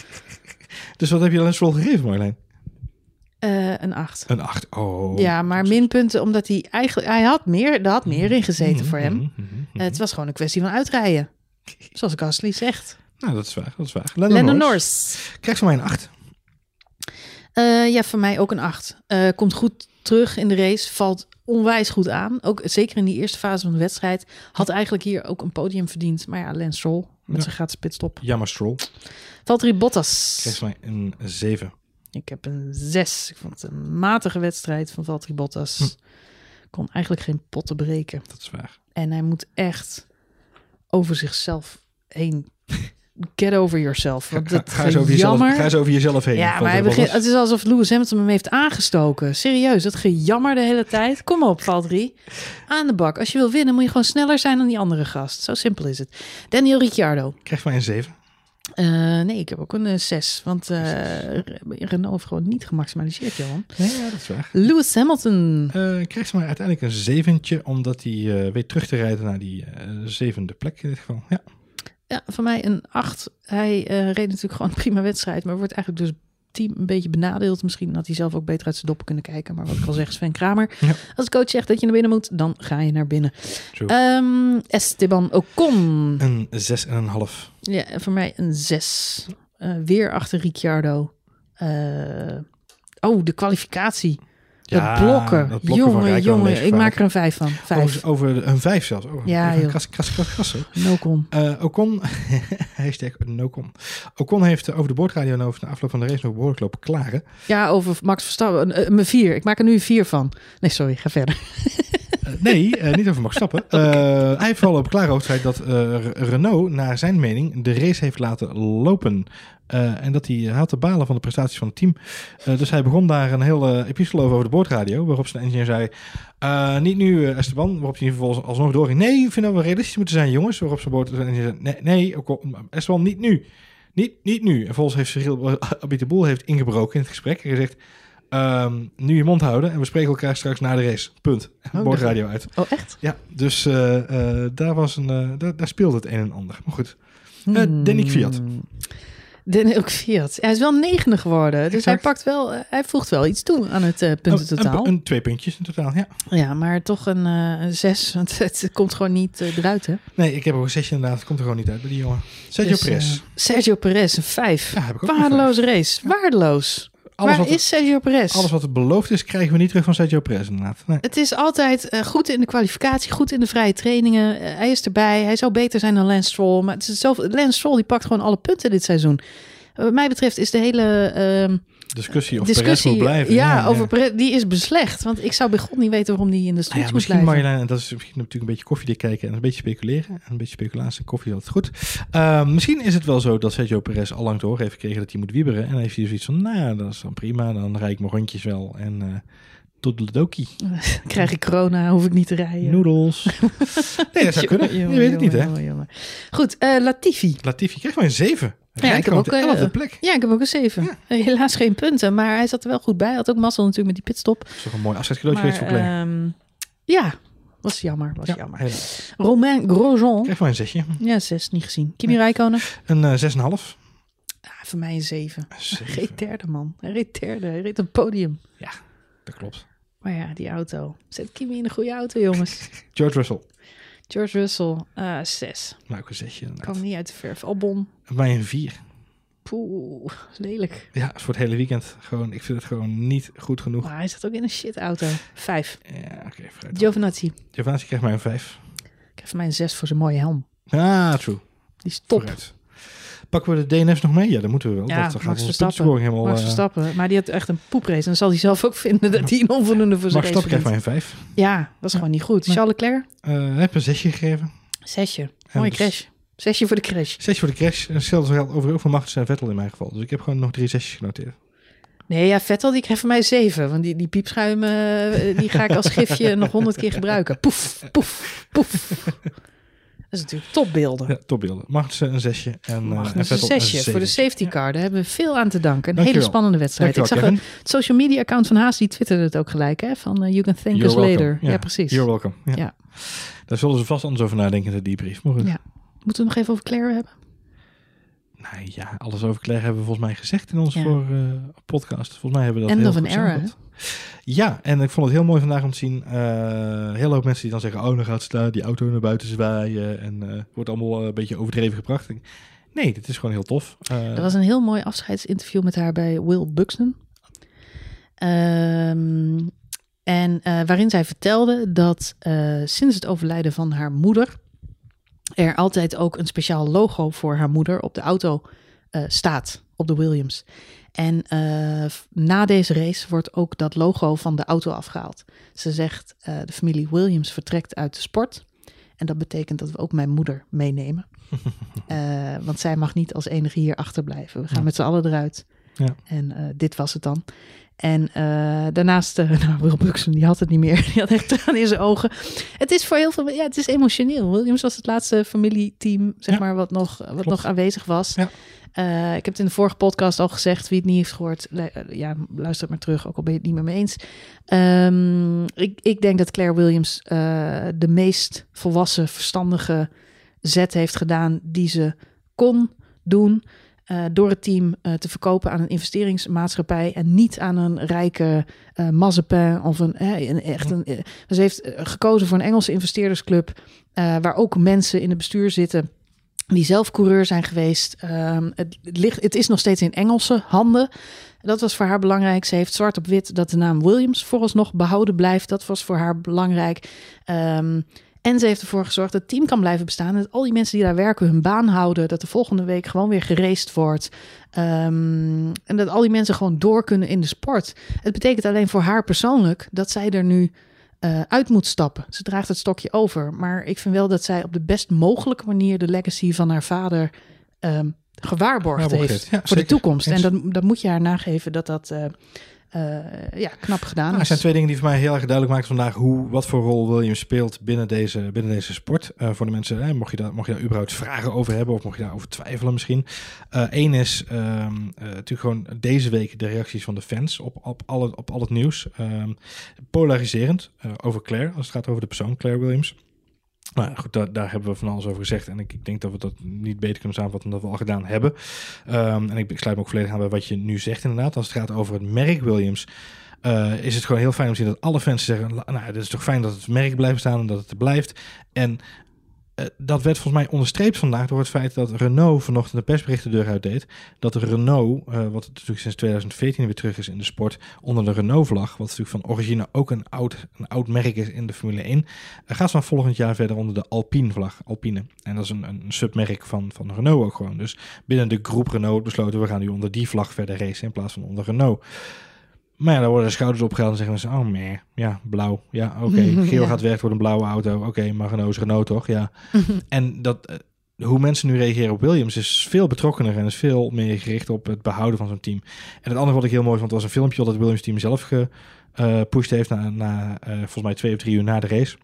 <laughs> dus wat heb je dan Stroll gegeven, Marjolein? Eh, een 8. Een 8. Oh. Ja, maar minpunten omdat hij eigenlijk... Hij had meer, er had meer in gezeten voor hem. Mhm, mhm, mhm. Eh, het was gewoon een kwestie van uitrijden. Zoals Gasly zegt. Nou, dat is waar. Dat is waar. Lennon Norris. Krijgt van mij een 8. Eh, ja, voor mij ook een 8. Eh, komt goed terug in de race. Valt onwijs goed aan. Ook zeker in die eerste fase van de wedstrijd. Had eigenlijk hier ook een podium verdiend. Maar ja, Lance Stroll met Ja. zijn gratis pitstop. Jammer Stroll. Valtteri Bottas. Krijgt mij een 7. Ik heb een 6. Ik vond het een matige wedstrijd van Valtteri Bottas. Hm. Kon eigenlijk geen potten breken. Dat is waar. En hij moet echt over zichzelf heen. <laughs> Get over yourself. Want Ga, dat ga, eens over jezelf, ga eens over jezelf heen. Ja, maar hij begint, het is alsof Lewis Hamilton hem heeft aangestoken. Serieus, dat gejammer de hele tijd. Kom op, Valtteri. Aan de bak. Als je wil winnen, moet je gewoon sneller zijn dan die andere gast. Zo simpel is het. Daniel Ricciardo. Krijgt mij een 7. Eh, nee, ik heb ook een 6. Want eh, Renault heeft gewoon niet gemaximaliseerd, Johan. Nee, ja, dat is waar. Lewis Hamilton. Eh krijgt mij uiteindelijk een zeventje, omdat hij eh, weet terug te rijden naar die eh, zevende plek in dit geval. Ja, Ja, van mij een 8. Hij eh, reed natuurlijk gewoon een prima wedstrijd. Maar wordt eigenlijk dus team een beetje benadeeld. Misschien had hij zelf ook beter uit zijn doppen kunnen kijken. Maar wat ik al zeg, Sven Kramer. Ja. Als de coach zegt dat je naar binnen moet, dan ga je naar binnen. Ehm, Esteban Ocon. een zes en een half. Ja, voor mij een 6. weer achter Ricciardo. Eh, oh, de kwalificatie. Ja, de blokken. dat blokken van jongen, jongen. Ik maak er een 5 van. 5. Over, over een vijf zelfs. Oh, Ja, joh. Kras, kras, kras, kras. Nocon. Eh, Ocon, <laughs> hashtag Nocon. Ocon heeft eh, over de boordradio en over de afloop van de race nog behoorlijk lopen klagen. Ja, over Max Verstappen. Een- een- Mijn 4. Ik maak er nu een 4 van. Nee, sorry. Ga verder. <laughs> Eh, nee, eh, niet over Max Stappen. <laughs> hij heeft vooral op klaar over het feit dat eh, Re- Renault, naar zijn mening, de race heeft laten lopen. Eh, en dat hij, hij had de balen van de prestaties van het team. Eh, dus hij begon daar een hele epistel over over de boordradio. Waarop zijn engineer zei, eh, niet nu eh, Esteban. Waarop hij vervolgens alsnog doorging. Nee, ik vind dat we realistisch moeten zijn jongens. Waarop zijn boord zei, nee, nee Ocon- Esteban, niet nu. Niet, niet nu. En vervolgens heeft Cyril heeft ingebroken in het gesprek. En gezegd, ehm, nu je mond houden. En we spreken elkaar straks na de race. Punt. Oh, boordradio uit. Oh, echt? Ja, dus eh, eh, daar, was een, eh, daar, daar speelde het een en ander. Maar goed, Eh, Danny. Hmm. Danny Kvyat. Hij is wel negende geworden. Dus hij pakt wel, hij voegt wel iets toe aan het eh puntentotaal. Een, een, twee puntjes in totaal, ja. Ja, maar toch een, een zes. <laughs> Want het komt gewoon niet eruit, hè? Nee, ik heb ook een zesje inderdaad. Het komt er gewoon niet uit bij die jongen. Sergio Dus, Perez. Sergio Perez, een vijf. ja, heb ik ook een Waardeloze race. Waardeloos. Alles Waar wat, is Sergio Perez? alles wat het beloofd is, krijgen we niet terug van Sergio Perez inderdaad. Nee. Het is altijd eh, goed in de kwalificatie, goed in de vrije trainingen. Eh, hij is erbij. Hij zou beter zijn dan Lance Stroll. Maar het is zelf, Lance Stroll die pakt gewoon alle punten dit seizoen. Wat mij betreft is de hele ehm, Discussie of discussie Perez moet blijven. ja, over Perez, die is beslecht. Want ik zou bij God niet weten waarom die in de Nou streets ja, moet misschien blijven. Marjolein, en dat is misschien natuurlijk een beetje koffiedik kijken en een beetje speculeren. En een beetje speculatie en koffie is altijd goed. Ehm, misschien is het wel zo dat Sergio Perez al lang te horen heeft gekregen dat hij moet wieberen. En dan heeft hij zoiets van, nou, ja, dat is dan prima. Dan rijd ik mijn rondjes wel. En eh tot de dokie. <laughs> Krijg ik corona, hoef ik niet te rijden. Noedels. <laughs> nee, dat zou kunnen. Jongen, Je weet het niet, hè? jongen. Goed, eh, Latifi. Latifi krijgt maar een 7. Ja, ik heb ook, de eh, 11e plek. Ja, ik heb ook een 7. Helaas geen punten, maar hij zat er wel goed bij. Hij had ook mazzel natuurlijk met die pitstop. Dat is toch een mooi afscheidscadeautje geweest voor Claire. ehm, ja, was jammer, was ja, jammer. helaas. Romain Grosjean. Een 6. Ja, 6, niet gezien. Kimi Räikkönen. Een eh, 6,5. Ah, voor mij een 7. Hij Zeven. reed derde, man. Hij reed derde. Hij reed een podium. Dat klopt. Maar ja, die auto. Zet Kimi in een goede auto, jongens. <laughs> George Russell. George Russell, ah 6. Nou, een 6. Kwam niet uit de verf. Albon. Bij een 4. Poeh, lelijk. Ja, voor het hele weekend. Gewoon, ik vind het gewoon niet goed genoeg. Maar hij zat ook in een shit auto. 5. Ja, oké, vooruit. Giovinazzi. Krijgt mij een 5. Ik voor mij een 6 voor zijn mooie helm. Ah, true. Die is top. Vooruit. Pakken we de DNF's nog mee? Ja, dat moeten we wel. Ja, dat gaat Max onze puntscoring helemaal... Max eh, Verstappen. Maar die had echt een poeprace. En dan zal hij zelf ook vinden dat hij een onvoldoende voor zijn Max Verstappen krijgt mij een 5. Ja, dat is gewoon niet goed. Nee. Charles Leclerc? Eh heb een 6 gegeven. Zesje. Mooie dus- crash. Zesje voor de crash. 6 voor de crash. En Hetzelfde geldt over ook voor Magnus en Vettel in mijn geval. Dus ik heb gewoon nog drie zesjes genoteerd. Nee, ja, Vettel die kreeg van mij zeven. Want die, die piepschuimen, eh, die ga ik als gifje <laughs> nog honderd keer gebruiken. Poef, poef, poef. Dat is natuurlijk topbeelden. Ja, topbeelden. Magnus een zesje. En, eh, Magnus en een Vettel zesje een voor de safety car. Daar hebben we veel aan te danken. Een Dankjewel. hele spannende wedstrijd. Dankjewel, ik zag Kevin. het social media account van Haas, die twitterde het ook gelijk. Hè? Van eh, you can thank You're us welcome. later. Ja, precies. You're welcome. Ja. Ja. Daar zullen ze vast anders over nadenken, de debrief. Maar goed. Ja. Moeten we nog even over Claire hebben? Nou ja, alles over Claire hebben we volgens mij gezegd in onze Ja. voor, eh, podcast. Volgens mij hebben we dat End heel of an era. Ja, en ik vond het heel mooi vandaag om te zien. eh heel hoop mensen die dan zeggen, oh, dan gaat ze daar die auto naar buiten zwaaien. En eh wordt allemaal een beetje overdreven gebracht. Nee, dit is gewoon heel tof. Er was een heel mooi afscheidsinterview met haar bij Will Buxton. Ehm, En waarin zij vertelde dat sinds het overlijden van haar moeder er altijd ook een speciaal logo voor haar moeder op de auto eh, staat, op de Williams. En eh, na deze race wordt ook dat logo van de auto afgehaald. Ze zegt, eh, de familie Williams vertrekt uit de sport. En dat betekent dat we ook mijn moeder meenemen. <laughs> Want zij mag niet als enige hier achterblijven. We gaan Ja. met z'n allen eruit. Ja. En dit was het dan. En eh, daarnaast, eh <laughs> nou, Will Buxton, die had het niet meer. <laughs> Die had echt tranen in zijn ogen. Het is voor heel veel, ja, het is emotioneel. Williams was het laatste familieteam, zeg Ja, maar, wat nog, wat klopt. nog aanwezig was. Ja. Eh, ik heb het in de vorige podcast al gezegd. Wie het niet heeft gehoord, eh, ja, luister het maar terug, ook al ben je het niet met me eens. Ehm, ik, ik denk dat Claire Williams de meest volwassen, verstandige zet heeft gedaan die ze kon doen. Eh, door het team eh, te verkopen aan een investeringsmaatschappij en niet aan een rijke Mazepin of een, eh, een echt een. eh, ze heeft eh, gekozen voor een Engelse investeerdersclub waar ook mensen in het bestuur zitten die zelf coureur zijn geweest. Ehm, het, het, ligt, het is nog steeds in Engelse handen. Dat was voor haar belangrijk. Ze heeft zwart op wit dat de naam Williams vooralsnog behouden blijft. Dat was voor haar belangrijk. Ehm, en ze heeft ervoor gezorgd dat het team kan blijven bestaan. Dat al die mensen die daar werken hun baan houden. Dat de volgende week gewoon weer geraced wordt. Ehm, en dat al die mensen gewoon door kunnen in de sport. Het betekent alleen voor haar persoonlijk dat zij er nu eh, uit moet stappen. Ze draagt het stokje over. Maar ik vind wel dat zij op de best mogelijke manier de legacy van haar vader ehm, gewaarborgd heeft ja, voor de toekomst. En dat, dat moet je haar nageven dat dat eh, ja, knap gedaan Nou, er zijn twee dingen die voor mij heel erg duidelijk maken vandaag hoe, wat voor rol Williams speelt binnen deze, binnen deze sport. Eh, voor de mensen, hè, mocht, je daar, mocht je daar überhaupt vragen over hebben of mocht je daarover twijfelen misschien. Eén is ehm, eh, natuurlijk gewoon deze week de reacties van de fans op, op, al, het, op al het nieuws. Ehm, polariserend eh, over Claire, als het gaat over de persoon Claire Williams. Nou goed, daar, hebben we van alles over gezegd. En ik, ik denk dat we dat niet beter kunnen samenvatten dan dat we al gedaan hebben. Ehm, en ik, ik sluit me ook volledig aan bij wat je nu zegt inderdaad. Als het gaat over het merk Williams... eh, is het gewoon heel fijn om te zien dat alle fans zeggen... "La- nou, het is toch fijn dat het merk blijft staan en dat het er blijft. En dat werd volgens mij onderstreept vandaag door het feit dat Renault vanochtend een persbericht de deur uit deed. Dat Renault, eh, wat natuurlijk sinds 2014 weer terug is in de sport, onder de Renault-vlag, wat natuurlijk van origine ook een oud, een oud merk is in de Formule 1, eh, gaat van volgend jaar verder onder de Alpine-vlag. Alpine. En dat is een, een submerk van, van Renault ook gewoon. Dus binnen de groep Renault besloten we gaan nu onder die vlag verder racen in plaats van onder Renault. Maar ja, daar worden de schouders opgehaald en zeggen ze, oh meh, ja, blauw. Ja, oké, <laughs> geel Ja. gaat weg door een blauwe auto. Oké, maar Renault is Renault toch? Ja. <laughs> En dat, eh, hoe mensen nu reageren op Williams is veel betrokkener en is veel meer gericht op het behouden van zo'n team. En het andere wat ik heel mooi vond was een filmpje dat het Williams team zelf gepusht heeft na, na eh, volgens mij twee of drie uur na de race.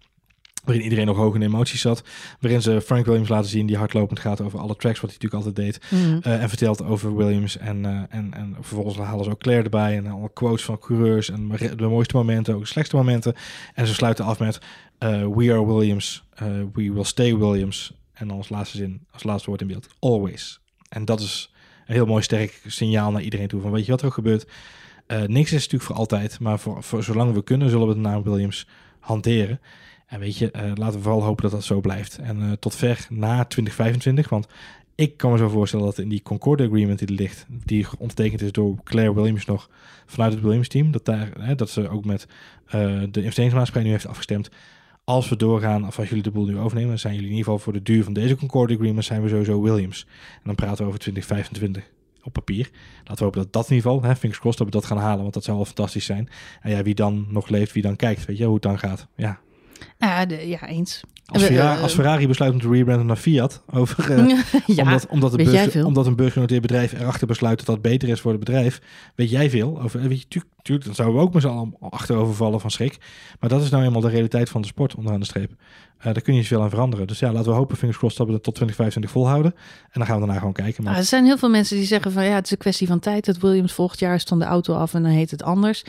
Waarin iedereen nog hoog in de emoties zat. Waarin ze Frank Williams laten zien die hardlopend gaat over alle tracks wat hij natuurlijk altijd deed. Mhm. Eh, en vertelt over Williams. En, eh, en, en vervolgens halen ze ook Claire erbij. En alle quotes van coureurs. En de mooiste momenten, ook de slechtste momenten. En ze sluiten af met... eh, we are Williams. we will stay Williams. En dan als laatste zin, als laatste woord in beeld. Always. En dat is een heel mooi sterk signaal naar iedereen toe. Van weet je wat er ook gebeurt? Niks is natuurlijk voor altijd. Maar voor, voor zolang we kunnen, zullen we de naam Williams hanteren. En weet je, eh, laten we vooral hopen dat dat zo blijft. En eh, tot ver na 2025. Want ik kan me zo voorstellen dat in die Concorde Agreement die er ligt, die ondertekend is door Claire Williams nog vanuit het Williams team, dat, daar, hè, dat ze ook met eh, de investeringsmaatschappij nu heeft afgestemd. Als we doorgaan, of als jullie de boel nu overnemen, dan zijn jullie in ieder geval voor de duur van deze Concorde Agreement zijn we sowieso Williams. En dan praten we over 2025 op papier. Laten we hopen dat dat in ieder geval, fingers dat we dat gaan halen, want dat zou wel fantastisch zijn. En ja, wie dan nog leeft, wie dan kijkt, weet je hoe het dan gaat. Ja, ja, de- ja, eens. als, Ferrari, eh, als Ferrari besluit om te rebranden naar Fiat, over, eh, <laughs> ja, omdat, omdat, beurs, veel. omdat een beursgenoteerd bedrijf erachter besluit dat dat beter is voor het bedrijf, weet jij veel. Over, weet je, tuurlijk, dan zouden we ook met z'n allen achterover vallen van schrik. Maar dat is nou eenmaal de realiteit van de sport onderaan de streep. Eh, daar kun je niet zoveel aan veranderen. Dus ja, laten we hopen, fingers crossed, dat we dat tot 2025 volhouden. En dan gaan we daarna gewoon kijken. Maar Nou, er zijn heel veel mensen die zeggen van ja, het is een kwestie van tijd. Dat Williams volgend jaar is van de auto af en dan heet het anders.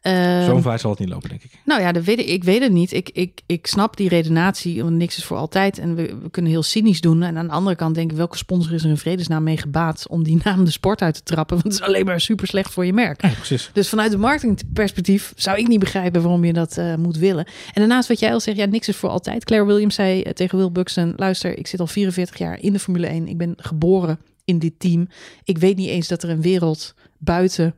Ehm, zo'n vaart zal het niet lopen, denk ik. Nou ja, dat weet ik, ik weet het niet. Ik, ik, ik snap die redenatie, want niks is voor altijd. En we, we kunnen heel cynisch doen. En aan de andere kant denk ik, welke sponsor is er in vredesnaam mee gebaat om die <laughs> naam de sport uit te trappen? Want het is alleen maar super slecht voor je merk. Ja, precies. Dus vanuit een marketingperspectief zou ik niet begrijpen waarom je dat eh, moet willen. En daarnaast wat jij al zegt, ja, niks is voor altijd. Claire Williams zei eh, tegen Will Buxton, luister, ik zit al 44 jaar in de Formule 1. Ik ben geboren in dit team. Ik weet niet eens dat er een wereld buiten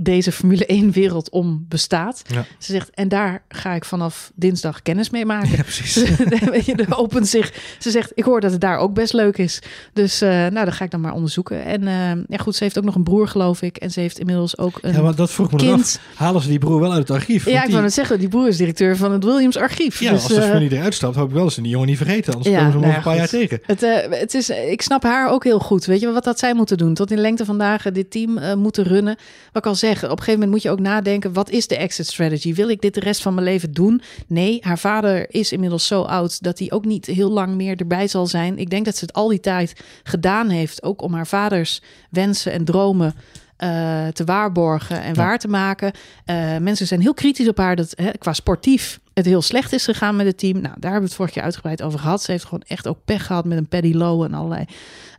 deze Formule 1 wereld om bestaat. Ja. Ze zegt, en daar ga ik vanaf dinsdag kennis mee maken. <laughs> Ja, precies. <laughs> Je, opent zich. Ze zegt, ik hoor dat het daar ook best leuk is. Dus eh, nou, dat ga ik dan maar onderzoeken. En eh, ja, goed, ze heeft ook nog een broer, geloof ik. En ze heeft inmiddels ook een Ja, maar dat vroeg me kind. Halen ze die broer wel uit het archief? Ja, ik die- wou net zeggen, die broer is directeur van het Williams archief. Ja, dus, als de eh, familie eruit stapt, hoop ik wel dat ze die jongen niet vergeten. Anders Ja, komen ze nou ja, een paar jaar tegen. Het, eh, het is, ik snap haar ook heel goed. Weet je wat had zij moeten doen? Tot in lengte vandaag eh, dit team eh, moeten runnen. Wat ik al op een gegeven moment moet je ook nadenken: wat is de exit strategy? Wil ik dit de rest van mijn leven doen? Nee, haar vader is inmiddels zo oud dat hij ook niet heel lang meer erbij zal zijn. Ik denk dat ze het al die tijd gedaan heeft, ook om haar vaders wensen en dromen. eh, te waarborgen en Ja. waar te maken. Eh, mensen zijn heel kritisch op haar dat hè, qua sportief het heel slecht is gegaan met het team. Nou, daar hebben we het vorige keer uitgebreid over gehad. Ze heeft gewoon echt ook pech gehad met een Paddy Lowe en allerlei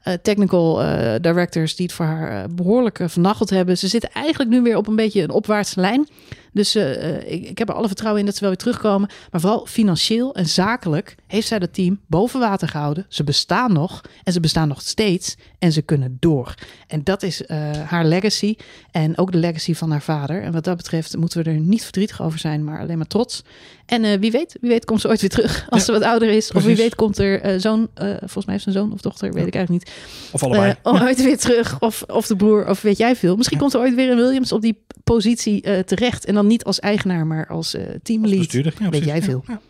eh, technical eh, directors die het voor haar eh, behoorlijk eh, vernacheld hebben. Ze zitten eigenlijk nu weer op een beetje een opwaartse lijn. Dus ik, ik heb er alle vertrouwen in dat ze wel weer terugkomen. Maar vooral financieel en zakelijk heeft zij dat team boven water gehouden. Ze bestaan nog en ze bestaan nog steeds en ze kunnen door. En dat is haar legacy en ook de legacy van haar vader. En wat dat betreft moeten we er niet verdrietig over zijn, maar alleen maar trots. En wie weet, wie weet komt ze ooit weer terug als Ja, ze wat ouder is. Of wie weet komt er zo'n, eh, volgens mij heeft ze een zoon of dochter, weet ik eigenlijk niet. Of allebei. Eh, ooit weer terug. Of, of de broer, of weet jij veel. Misschien komt er ooit weer een Williams op die positie eh, terecht. En dan niet als eigenaar, maar als eh, teamlead. Bestuurder. Ja, weet jij veel. ja,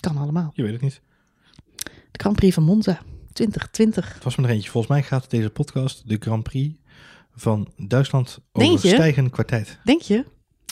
Kan allemaal. je weet het niet. De Grand Prix van Monza 2020. Het was me er eentje. Volgens mij gaat deze podcast de Grand Prix van Duitsland qua tijd. Denk je?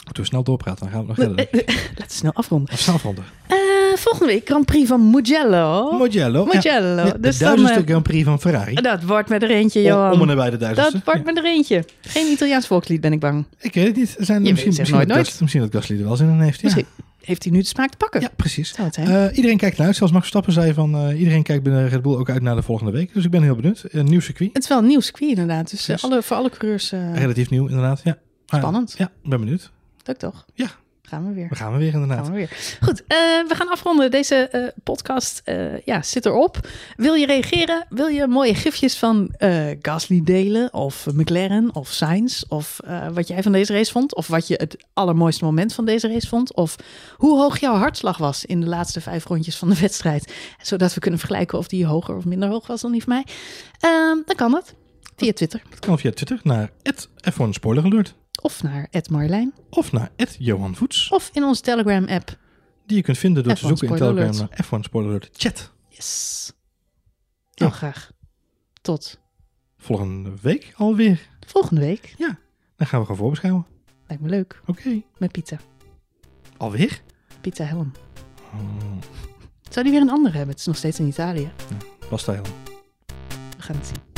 Moeten we snel doorpraten, dan gaan we nog verder. Laten we snel afronden. Of snel afronden. Eh, volgende week Grand Prix van Mugello. Mugello. Mugello. Ja, de dus duizendste eh, Grand Prix van Ferrari. dat wordt met er eentje, Om, Johan. om en nabij de duizendste. dat wordt met er eentje. Geen Italiaans volkslied, ben ik bang. Ik weet het niet. Er Zijn Je misschien, misschien, nooit, dat nooit. Misschien dat Gasly er wel zin in heeft. Ja, Misschien heeft hij nu de smaak te pakken. ja precies. Eh, iedereen kijkt naar uit. Zelfs Max Verstappen zei van eh, iedereen kijkt binnen Red Bull ook uit naar de volgende week. Dus ik ben heel benieuwd. Een nieuw circuit. het is wel een nieuw circuit inderdaad. Dus eh, alle, voor alle coureurs eh Relatief nieuw inderdaad. Ja. Spannend. Ja, ben benieuwd. Leuk toch? Ja. Gaan we weer. We gaan we weer inderdaad. Gaan we weer. Goed, eh, we gaan afronden. Deze eh, podcast eh, ja, zit erop. Wil je reageren? Wil je mooie gifjes van Gasly delen? Of McLaren? Of Sainz? Of wat jij van deze race vond? Of wat je het allermooiste moment van deze race vond? Of hoe hoog jouw hartslag was in de laatste vijf rondjes van de wedstrijd? Zodat we kunnen vergelijken of die hoger of minder hoog was dan die van mij. Ehm, dan kan dat. Via Twitter. Dat kan via Twitter naar F1 Spoiler Alert. Of naar Ed Marjolein. Of naar Johan Voets. Of in onze Telegram app. Die je kunt vinden door te F1 zoeken in Telegram naar F1 Spoiler Alert Chat. Yes. Heel Ja. graag. Tot Volgende week alweer. volgende week. Dan gaan we gaan voorbeschouwen. Lijkt me leuk. Oké. Met pizza. Alweer? Pizza Helm. Oh, Zou die weer een andere hebben? Het is nog steeds in Italië. pasta helemaal. We gaan het zien.